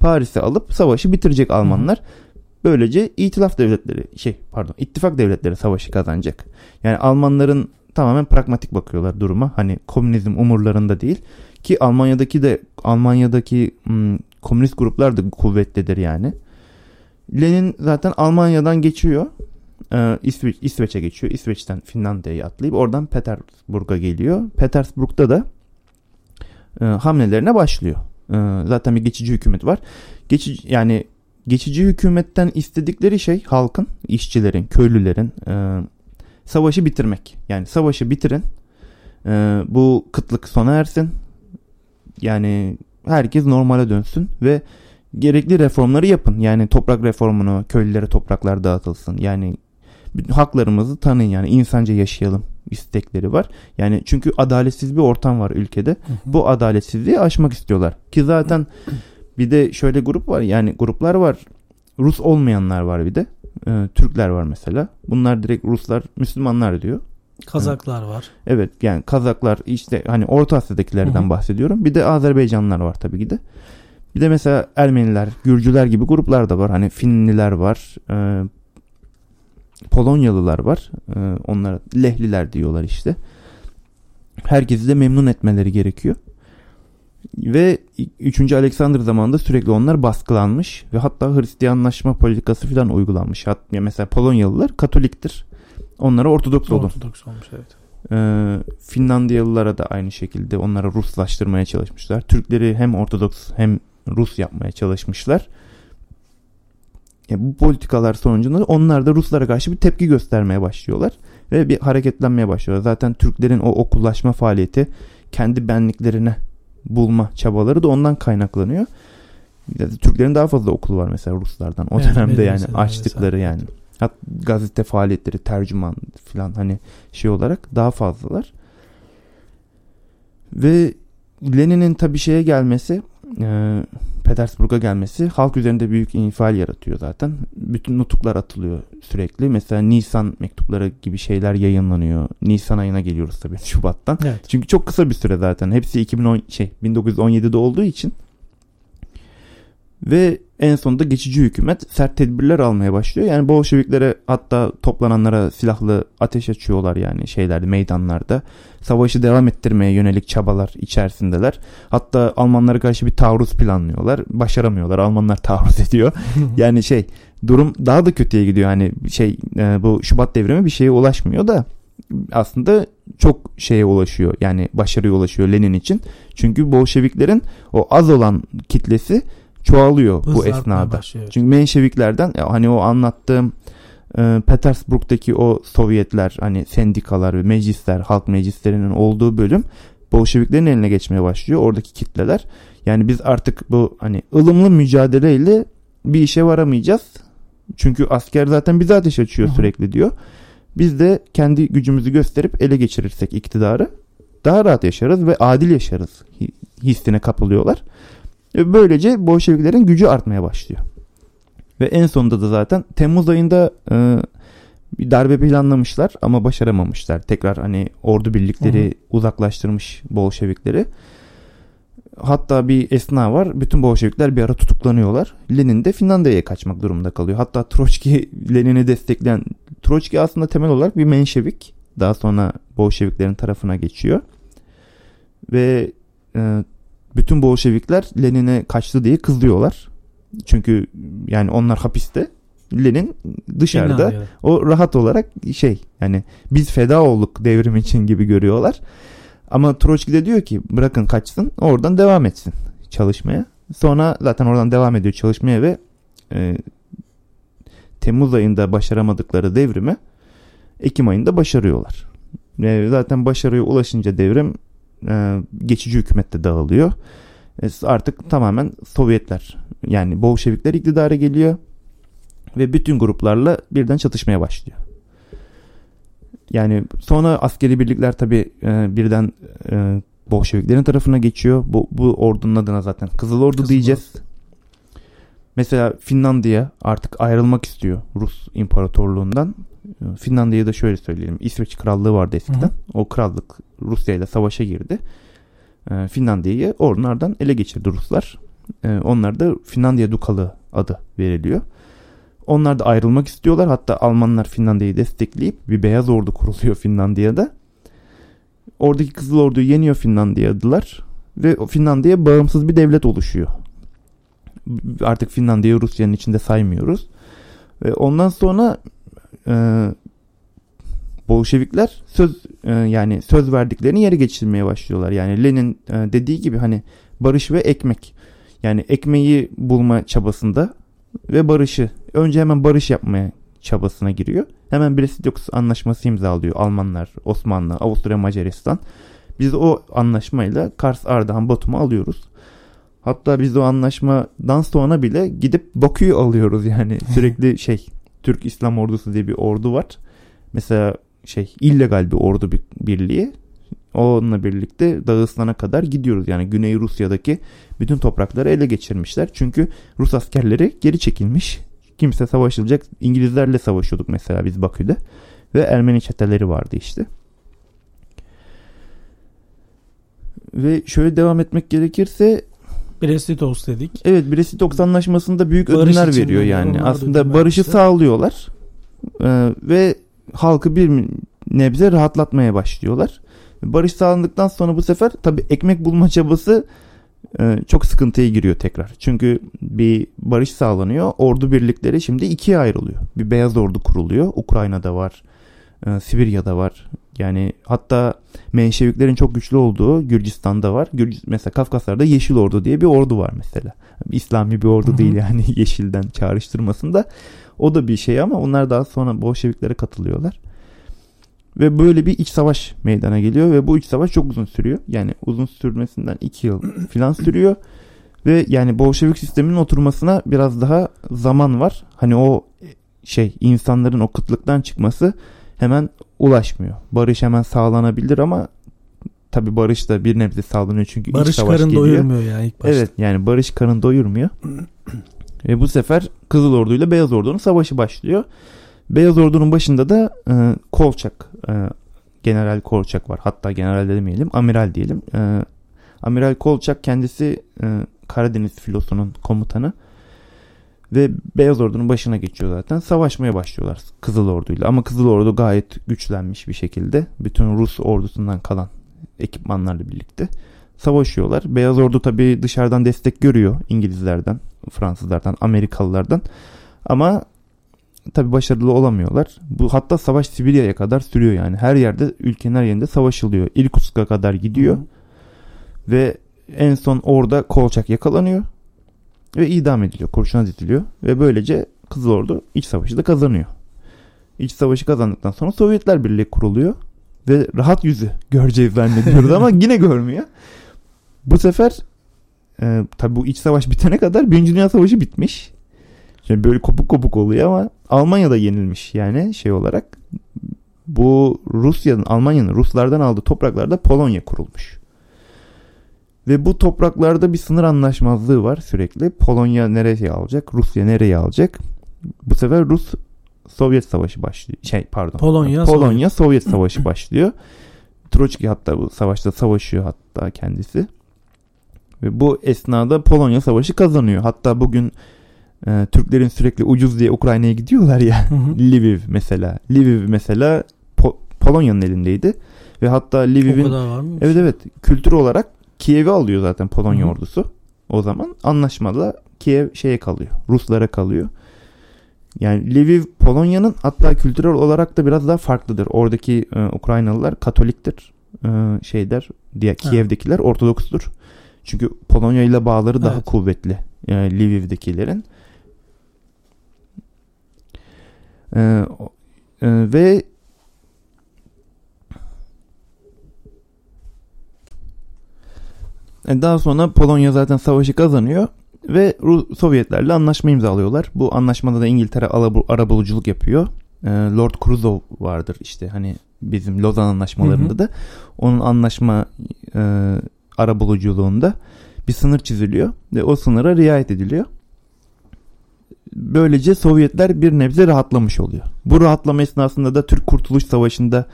Speaker 2: Paris'i alıp savaşı bitirecek Almanlar. Böylece itilaf devletleri şey pardon ittifak devletleri savaşı kazanacak. Yani Almanların tamamen pragmatik bakıyorlar duruma. Hani komünizm umurlarında değil ki Almanya'daki de Almanya'daki hmm, komünist gruplar da kuvvetlidir yani. Lenin zaten Almanya'dan geçiyor e, İsve İsveç'e geçiyor. İsveç'ten Finlandiya'ya atlayıp oradan Petersburg'a geliyor. Petersburg'da da e, hamlelerine başlıyor. E, zaten bir geçici hükümet var. Geçici yani geçici hükümetten istedikleri şey halkın, işçilerin, köylülerin e, savaşı bitirmek. Yani savaşı bitirin. E, bu kıtlık sona ersin. Yani herkes normale dönsün ve gerekli reformları yapın. Yani toprak reformunu, köylülere topraklar dağıtılsın. Yani haklarımızı tanıyın yani insanca yaşayalım istekleri var. Yani çünkü adaletsiz bir ortam var ülkede. Hı hı. Bu adaletsizliği aşmak istiyorlar. Ki zaten bir de şöyle grup var yani gruplar var. Rus olmayanlar var bir de. Ee, Türkler var mesela. Bunlar direkt Ruslar, Müslümanlar diyor.
Speaker 1: Kazaklar var.
Speaker 2: Evet yani Kazaklar işte hani Orta Asya'dakilerden Hı-hı. bahsediyorum. Bir de Azerbaycanlılar var tabii ki de. Bir de mesela Ermeniler, Gürcüler gibi gruplar da var. Hani Finliler var. E, Polonyalılar var. E, onlara Lehliler diyorlar işte. Herkesi de memnun etmeleri gerekiyor. Ve 3. Alexander zamanında sürekli onlar baskılanmış ve hatta Hristiyanlaşma politikası falan uygulanmış. Hatta mesela Polonyalılar Katoliktir. Onlara Ortodoks olun.
Speaker 1: Ortodoks olmuş evet.
Speaker 2: Ee, Finlandiyalılara da aynı şekilde onlara Ruslaştırmaya çalışmışlar. Türkleri hem Ortodoks hem Rus yapmaya çalışmışlar. Yani bu politikalar sonucunda onlar da Ruslara karşı bir tepki göstermeye başlıyorlar. Ve bir hareketlenmeye başlıyor. Zaten Türklerin o okullaşma faaliyeti kendi benliklerine bulma çabaları da ondan kaynaklanıyor. Türklerin daha fazla okulu var mesela Ruslardan. O
Speaker 1: Evet,
Speaker 2: dönemde yani açtıkları yani. Hat gazete faaliyetleri, tercüman falan hani şey olarak daha fazlalar. Ve Lenin'in tabii şeye gelmesi, e, Petersburg'a gelmesi halk üzerinde büyük infial yaratıyor zaten. Bütün nutuklar atılıyor sürekli. Mesela Nisan mektupları gibi şeyler yayınlanıyor. Nisan ayına geliyoruz tabii Şubat'tan.
Speaker 1: Evet.
Speaker 2: Çünkü çok kısa bir süre zaten. Hepsi 2010 şey 1917'de olduğu için. Ve en sonunda geçici hükümet sert tedbirler almaya başlıyor. Yani Bolşeviklere hatta toplananlara silahlı ateş açıyorlar yani şeylerde meydanlarda. Savaşı devam ettirmeye yönelik çabalar içerisindeler. Hatta Almanlara karşı bir taarruz planlıyorlar. Başaramıyorlar. Almanlar taarruz ediyor. yani şey durum daha da kötüye gidiyor. Yani şey e, bu Şubat devrimi bir şeye ulaşmıyor da aslında çok şeye ulaşıyor. Yani başarıya ulaşıyor Lenin için. Çünkü Bolşeviklerin o az olan kitlesi çoğalıyor bu
Speaker 1: Hızla artmaya
Speaker 2: esnada.
Speaker 1: başlıyor.
Speaker 2: Çünkü Menşeviklerden hani o anlattığım e, Petersburg'daki o Sovyetler hani sendikalar ve meclisler halk meclislerinin olduğu bölüm Bolşeviklerin eline geçmeye başlıyor oradaki kitleler. Yani biz artık bu hani ılımlı mücadeleyle bir işe varamayacağız. Çünkü asker zaten bize ateş açıyor
Speaker 1: Hı
Speaker 2: sürekli diyor. Biz de kendi gücümüzü gösterip ele geçirirsek iktidarı daha rahat yaşarız ve adil yaşarız hi- hissine kapılıyorlar. Ve böylece Bolşeviklerin gücü artmaya başlıyor. Ve en sonunda da zaten Temmuz ayında e, bir darbe planlamışlar ama başaramamışlar. Tekrar hani ordu birlikleri
Speaker 1: Hı hı.
Speaker 2: uzaklaştırmış Bolşevikleri. Hatta bir esna var. Bütün Bolşevikler bir ara tutuklanıyorlar. Lenin de Finlandiya'ya kaçmak durumunda kalıyor. Hatta Troçki Lenin'i destekleyen Troçki aslında temel olarak bir Menşevik. Daha sonra Bolşeviklerin tarafına geçiyor. Ve e, bütün Bolşevikler Lenin'e kaçtı diye kızıyorlar. Çünkü yani onlar hapiste. Lenin dışarıda o rahat olarak şey yani biz feda olduk devrim için gibi görüyorlar. Ama Troçki de diyor ki bırakın kaçsın oradan devam etsin çalışmaya. Sonra zaten oradan devam ediyor çalışmaya ve e, Temmuz ayında başaramadıkları devrimi Ekim ayında başarıyorlar. Ve zaten başarıya ulaşınca devrim e, geçici hükümette dağılıyor. E, artık tamamen Sovyetler yani Bolşevikler iktidara geliyor ve bütün gruplarla birden çatışmaya başlıyor. Yani sonra askeri birlikler tabi birden e, Bolşeviklerin tarafına geçiyor. Bu, bu ordunun adına zaten Kızıl Ordu
Speaker 1: Kızıl
Speaker 2: diyeceğiz. Mesela Finlandiya artık ayrılmak istiyor Rus İmparatorluğundan. Finlandiya'da şöyle söyleyelim. İsveç Krallığı vardı eskiden.
Speaker 1: Hı hı.
Speaker 2: O krallık Rusya ile savaşa girdi. E, Finlandiya'yı onlardan ele geçirdi Ruslar. E, onlar da Finlandiya Dukalığı adı veriliyor. Onlar da ayrılmak istiyorlar. Hatta Almanlar Finlandiya'yı destekleyip bir beyaz ordu kuruluyor Finlandiya'da. Oradaki Kızıl Ordu'yu yeniyor Finlandiyalılar ve Finlandiya bağımsız bir devlet oluşuyor. Artık Finlandiya'yı Rusya'nın içinde saymıyoruz. Ve ondan sonra e, Bolşevikler söz e, yani söz verdiklerini yere geçirmeye başlıyorlar. Yani Lenin e, dediği gibi hani barış ve ekmek. Yani ekmeği bulma çabasında ve barışı önce hemen barış yapmaya çabasına giriyor. Hemen Brest-Litovsk anlaşması imzalıyor Almanlar, Osmanlı, Avusturya, Macaristan. Biz o anlaşmayla Kars, Ardahan, Batum'u alıyoruz. Hatta biz o anlaşmadan sonra bile gidip Bakü'yü alıyoruz yani sürekli şey Türk İslam Ordusu diye bir ordu var. Mesela şey illegal bir ordu bir, birliği. Onunla birlikte Dağıstan'a kadar gidiyoruz. Yani Güney Rusya'daki bütün toprakları ele geçirmişler. Çünkü Rus askerleri geri çekilmiş. Kimse savaşılacak. İngilizlerle savaşıyorduk mesela biz Bakü'de. Ve Ermeni çeteleri vardı işte. Ve şöyle devam etmek gerekirse
Speaker 1: Brest-Litovsk dedik.
Speaker 2: evet Brest-Litovsk anlaşmasında büyük
Speaker 1: Barış
Speaker 2: ödünler veriyor yani. Aslında barışı
Speaker 1: vermişler.
Speaker 2: sağlıyorlar. Ee, ve halkı bir nebze rahatlatmaya başlıyorlar. Barış sağlandıktan sonra bu sefer tabi ekmek bulma çabası e, çok sıkıntıya giriyor tekrar. Çünkü bir barış sağlanıyor. Ordu birlikleri şimdi ikiye ayrılıyor. Bir beyaz ordu kuruluyor. Ukrayna'da var. e, Sibirya'da var. Yani hatta Menşeviklerin çok güçlü olduğu Gürcistan'da var. Gürc- mesela Kafkaslar'da Yeşil Ordu diye bir ordu var mesela. İslami bir ordu
Speaker 1: Hı hı.
Speaker 2: değil yani yeşilden çağrıştırmasında. O da bir şey ama onlar daha sonra Bolşeviklere katılıyorlar. Ve böyle bir iç savaş meydana geliyor ve bu iç savaş çok uzun sürüyor. Yani uzun sürmesinden 2 yıl falan sürüyor. Ve yani Bolşevik sisteminin oturmasına biraz daha zaman var. Hani o şey insanların o kıtlıktan çıkması hemen ulaşmıyor. Barış hemen sağlanabilir ama tabi barış da bir nebze sağlanıyor çünkü
Speaker 1: Barış
Speaker 2: iç savaş
Speaker 1: karın
Speaker 2: geliyor.
Speaker 1: doyurmuyor yani ilk başta.
Speaker 2: Evet yani barış karın doyurmuyor. Ve bu sefer Kızıl Ordu ile Beyaz Ordu'nun savaşı başlıyor. Beyaz Ordu'nun başında da e, Kolçak, e, General Kolçak var. Hatta general de demeyelim, amiral diyelim. E, amiral Kolçak kendisi e, Karadeniz filosunun komutanı. Ve Beyaz Ordu'nun başına geçiyor zaten. Savaşmaya başlıyorlar Kızıl Ordu'yla. Ama Kızıl Ordu gayet güçlenmiş bir şekilde. Bütün Rus ordusundan kalan ekipmanlarla birlikte savaşıyorlar. Beyaz Ordu tabii dışarıdan destek görüyor İngilizlerden, Fransızlardan, Amerikalılardan. Ama tabii başarılı olamıyorlar. Bu hatta savaş Sibirya'ya kadar sürüyor yani. Her yerde ülkenin her yerinde savaşılıyor. Irkutsk'a kadar gidiyor.
Speaker 1: Hı.
Speaker 2: Ve en son orada Kolçak yakalanıyor ve idam ediliyor, kurşuna diziliyor ve böylece Kızıl Ordu iç savaşı da kazanıyor. İç savaşı kazandıktan sonra Sovyetler Birliği kuruluyor ve rahat yüzü göreceğiz zannediyoruz ama yine görmüyor. Bu sefer e, tabi bu iç savaş bitene kadar Birinci Dünya Savaşı bitmiş. Şimdi böyle kopuk kopuk oluyor ama Almanya'da yenilmiş yani şey olarak. Bu Rusya'nın, Almanya'nın Ruslardan aldığı topraklarda Polonya kurulmuş. Ve bu topraklarda bir sınır anlaşmazlığı var sürekli. Polonya nereye alacak, Rusya nereye alacak? Bu sefer Rus Sovyet Savaşı başlıyor. Şey pardon.
Speaker 1: Polonya,
Speaker 2: Polonya Sovyet Savaşı başlıyor. Troçki hatta bu savaşta savaşıyor hatta kendisi. Ve bu esnada Polonya Savaşı kazanıyor. Hatta bugün e, Türklerin sürekli ucuz diye Ukrayna'ya gidiyorlar ya.
Speaker 1: Hı hı.
Speaker 2: Lviv mesela. Lviv mesela Po- Polonya'nın elindeydi. Ve hatta Lviv'in? Evet evet kültür olarak Kiev'i alıyor zaten Polonya
Speaker 1: Hı
Speaker 2: ordusu. O zaman anlaşmada Kiev şeye kalıyor. Ruslara kalıyor. Yani Lviv Polonya'nın hatta kültürel olarak da biraz daha farklıdır. Oradaki e, Ukraynalılar Katoliktir. E, şeyler diye Kiev'dekiler Ortodokstur. Çünkü Polonya ile bağları daha
Speaker 1: Evet.
Speaker 2: kuvvetli e, Lviv'dekilerin. E, e, ve E, Daha sonra Polonya zaten savaşı kazanıyor ve Sovyetlerle anlaşma imzalıyorlar. Bu anlaşmada da İngiltere arabuluculuk yapıyor. E, Lord Curzon vardır işte hani bizim Lozan anlaşmalarında
Speaker 1: Hı hı.
Speaker 2: da onun anlaşma e, arabuluculuğunda bir sınır çiziliyor ve o sınıra riayet ediliyor. Böylece Sovyetler bir nebze rahatlamış oluyor. Bu rahatlama esnasında da Türk Kurtuluş Savaşı'nda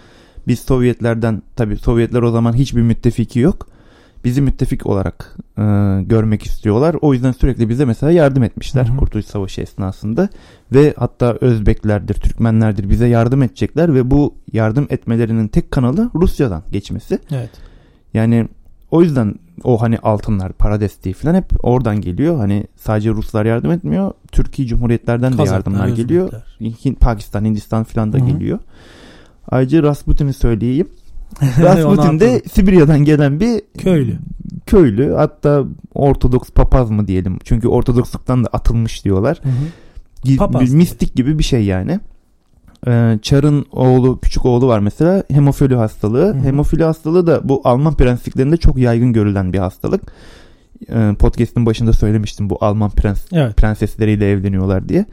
Speaker 2: biz Sovyetlerden tabi Sovyetler o zaman hiçbir müttefiki yok. Bizi müttefik olarak e, görmek istiyorlar. O yüzden sürekli bize mesela yardım etmişler
Speaker 1: Hı hı.
Speaker 2: Kurtuluş Savaşı esnasında. Ve hatta Özbeklerdir, Türkmenlerdir bize yardım edecekler ve bu yardım etmelerinin tek kanalı Rusya'dan geçmesi.
Speaker 1: Evet.
Speaker 2: Yani o yüzden o hani altınlar, para desteği falan hep oradan geliyor. Hani sadece Ruslar yardım etmiyor. Türkiye Cumhuriyetlerden de
Speaker 1: Kazaklar,
Speaker 2: yardımlar
Speaker 1: Özbekler.
Speaker 2: geliyor. Hint, Pakistan, Hindistan falan da
Speaker 1: Hı hı.
Speaker 2: geliyor. Ayrıca Rasputin'i söyleyeyim. Rasputin de. Sibirya'dan gelen bir
Speaker 1: Köylü.
Speaker 2: köylü. Hatta Ortodoks papaz mı diyelim. Çünkü Ortodoksluktan da atılmış diyorlar.
Speaker 1: Hı hı. Papaz
Speaker 2: bir mistik gibi bir şey yani. Ee, Çar'ın oğlu, küçük oğlu var mesela hemofili hastalığı.
Speaker 1: Hı hı.
Speaker 2: Hemofili hastalığı da bu Alman prensliklerinde çok yaygın görülen bir hastalık. Ee, podcast'ın başında söylemiştim bu Alman prens
Speaker 1: Evet.
Speaker 2: prensesleriyle evleniyorlar diye.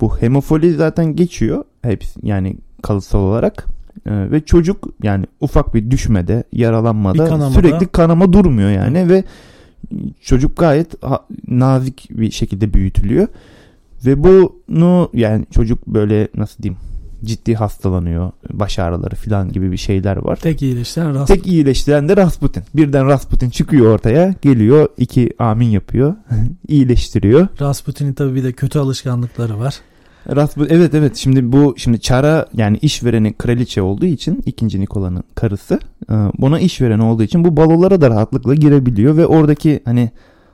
Speaker 2: Bu hemofili zaten geçiyor hepsi yani kalıtsal olarak. Ee, ve çocuk yani ufak bir düşmede, yaralanmada
Speaker 1: Bir kanamada-
Speaker 2: sürekli kanama durmuyor yani ve çocuk gayet ha- nazik bir şekilde büyütülüyor. Ve bunu yani çocuk böyle nasıl diyeyim ciddi hastalanıyor. Baş ağrıları falan gibi bir şeyler var.
Speaker 1: Tek iyileştiren Rast.
Speaker 2: Tek iyileştiren de Rasputin. Birden Rasputin çıkıyor ortaya. Geliyor iki amin yapıyor. iyileştiriyor.
Speaker 1: Rasputin'in tabii bir de kötü alışkanlıkları var.
Speaker 2: Rasput evet evet şimdi bu şimdi Çara yani işvereni kraliçe olduğu için ikinci Nikola'nın karısı e, buna işveren olduğu için bu balolara da rahatlıkla girebiliyor ve oradaki hani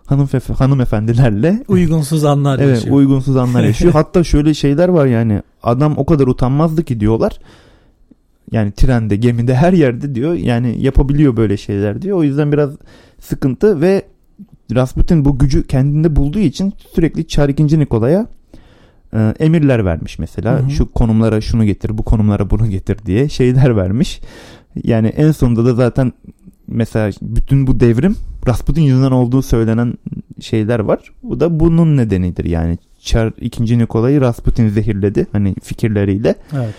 Speaker 2: hanım hanımefendilerle
Speaker 1: Uygunsuz anlar
Speaker 2: evet
Speaker 1: yaşıyor.
Speaker 2: uygunsuz anlar yaşıyor. Hatta şöyle şeyler var yani adam o kadar utanmazdı ki diyorlar. Yani trende, gemide her yerde diyor. Yani yapabiliyor böyle şeyler diyor. O yüzden biraz sıkıntı ve Rasputin bu gücü kendinde bulduğu için sürekli Çar 2. Nikola'ya e, emirler vermiş mesela.
Speaker 1: Hı hı.
Speaker 2: Şu konumlara şunu getir, bu konumlara bunu getir diye şeyler vermiş. Yani en sonunda da zaten mesela bütün bu devrim Rasputin yüzünden olduğu söylenen şeyler var. Bu da bunun nedenidir yani. Çar 2. Nikolay'ı Rasputin zehirledi hani fikirleriyle.
Speaker 1: Evet.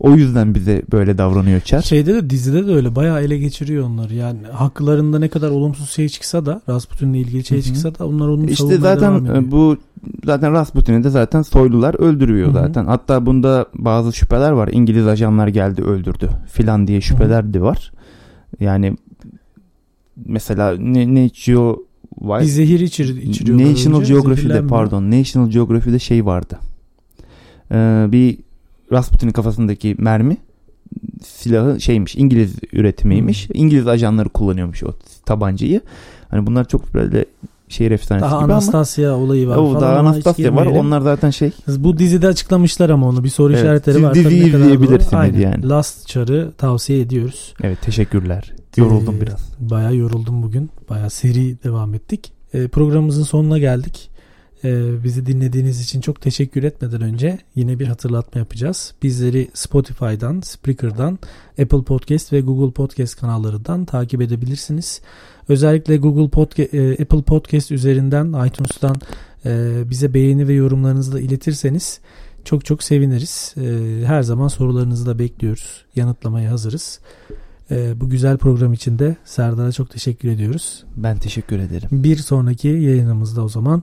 Speaker 2: O yüzden bize böyle davranıyor Çar.
Speaker 1: Şeyde de dizide de öyle bayağı ele geçiriyor onları. Yani haklarında ne kadar olumsuz şey çıksa da Rasputin'le ilgili şey çıksa da onlar onu
Speaker 2: İşte zaten e, bu zaten Rasputin'i de zaten soylular öldürüyor
Speaker 1: Hı hı.
Speaker 2: zaten. Hatta bunda bazı şüpheler var. İngiliz ajanlar geldi öldürdü filan diye şüpheler de var. Yani mesela ne ne içiyor
Speaker 1: bir zehir içir, içiriyorlar
Speaker 2: National
Speaker 1: önce,
Speaker 2: Geography'de pardon National Geography'de şey vardı. Ee, bir Rasputin'in kafasındaki mermi silahı şeymiş İngiliz üretimiymiş. İngiliz ajanları kullanıyormuş o tabancayı. Hani bunlar çok böyle şehir efsanesi
Speaker 1: Daha
Speaker 2: gibi ama
Speaker 1: Anastasia olayı var
Speaker 2: o
Speaker 1: falan.
Speaker 2: daha Anastasia var. Onlar zaten şey
Speaker 1: Bu dizide açıklamışlar ama onu bir soru
Speaker 2: Evet,
Speaker 1: işaretleri var.
Speaker 2: diziyi izleyebilirsiniz yani.
Speaker 1: Last Char'ı tavsiye ediyoruz.
Speaker 2: evet teşekkürler. Yoruldum
Speaker 1: Ee,
Speaker 2: biraz.
Speaker 1: Bayağı yoruldum bugün. Bayağı seri devam ettik. Ee, programımızın sonuna geldik. Ee, bizi dinlediğiniz için çok teşekkür etmeden önce yine bir hatırlatma yapacağız. Bizleri Spotify'dan, Spreaker'dan, Apple Podcast ve Google Podcast kanallarından takip edebilirsiniz. Özellikle Google Podcast, Apple Podcast üzerinden, iTunes'tan e, bize beğeni ve yorumlarınızı da iletirseniz çok çok seviniriz. Ee, her zaman sorularınızı da bekliyoruz. Yanıtlamaya hazırız. Bu güzel program için de Serdar'a çok teşekkür ediyoruz.
Speaker 2: Ben teşekkür ederim.
Speaker 1: Bir sonraki yayınımızda o zaman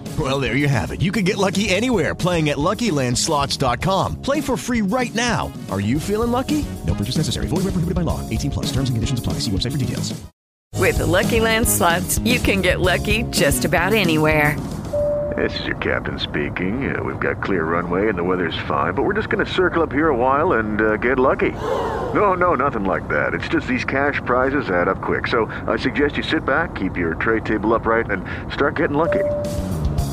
Speaker 4: Well, there you have it. You can get lucky anywhere playing at LuckyLandSlots.com. Play for free right now. Are you feeling lucky? No purchase necessary. Void where prohibited by law. 18 plus. Terms and conditions apply. See website for details.
Speaker 3: With the Lucky Land slots, you can get lucky just about anywhere.
Speaker 5: This is your captain speaking. Uh, we've got clear runway and the weather's fine, but we're just going to circle up here a while and uh, get lucky. No, no, nothing like that. It's just these cash prizes add up quick. So I suggest you sit back, keep your tray table upright, and start getting lucky.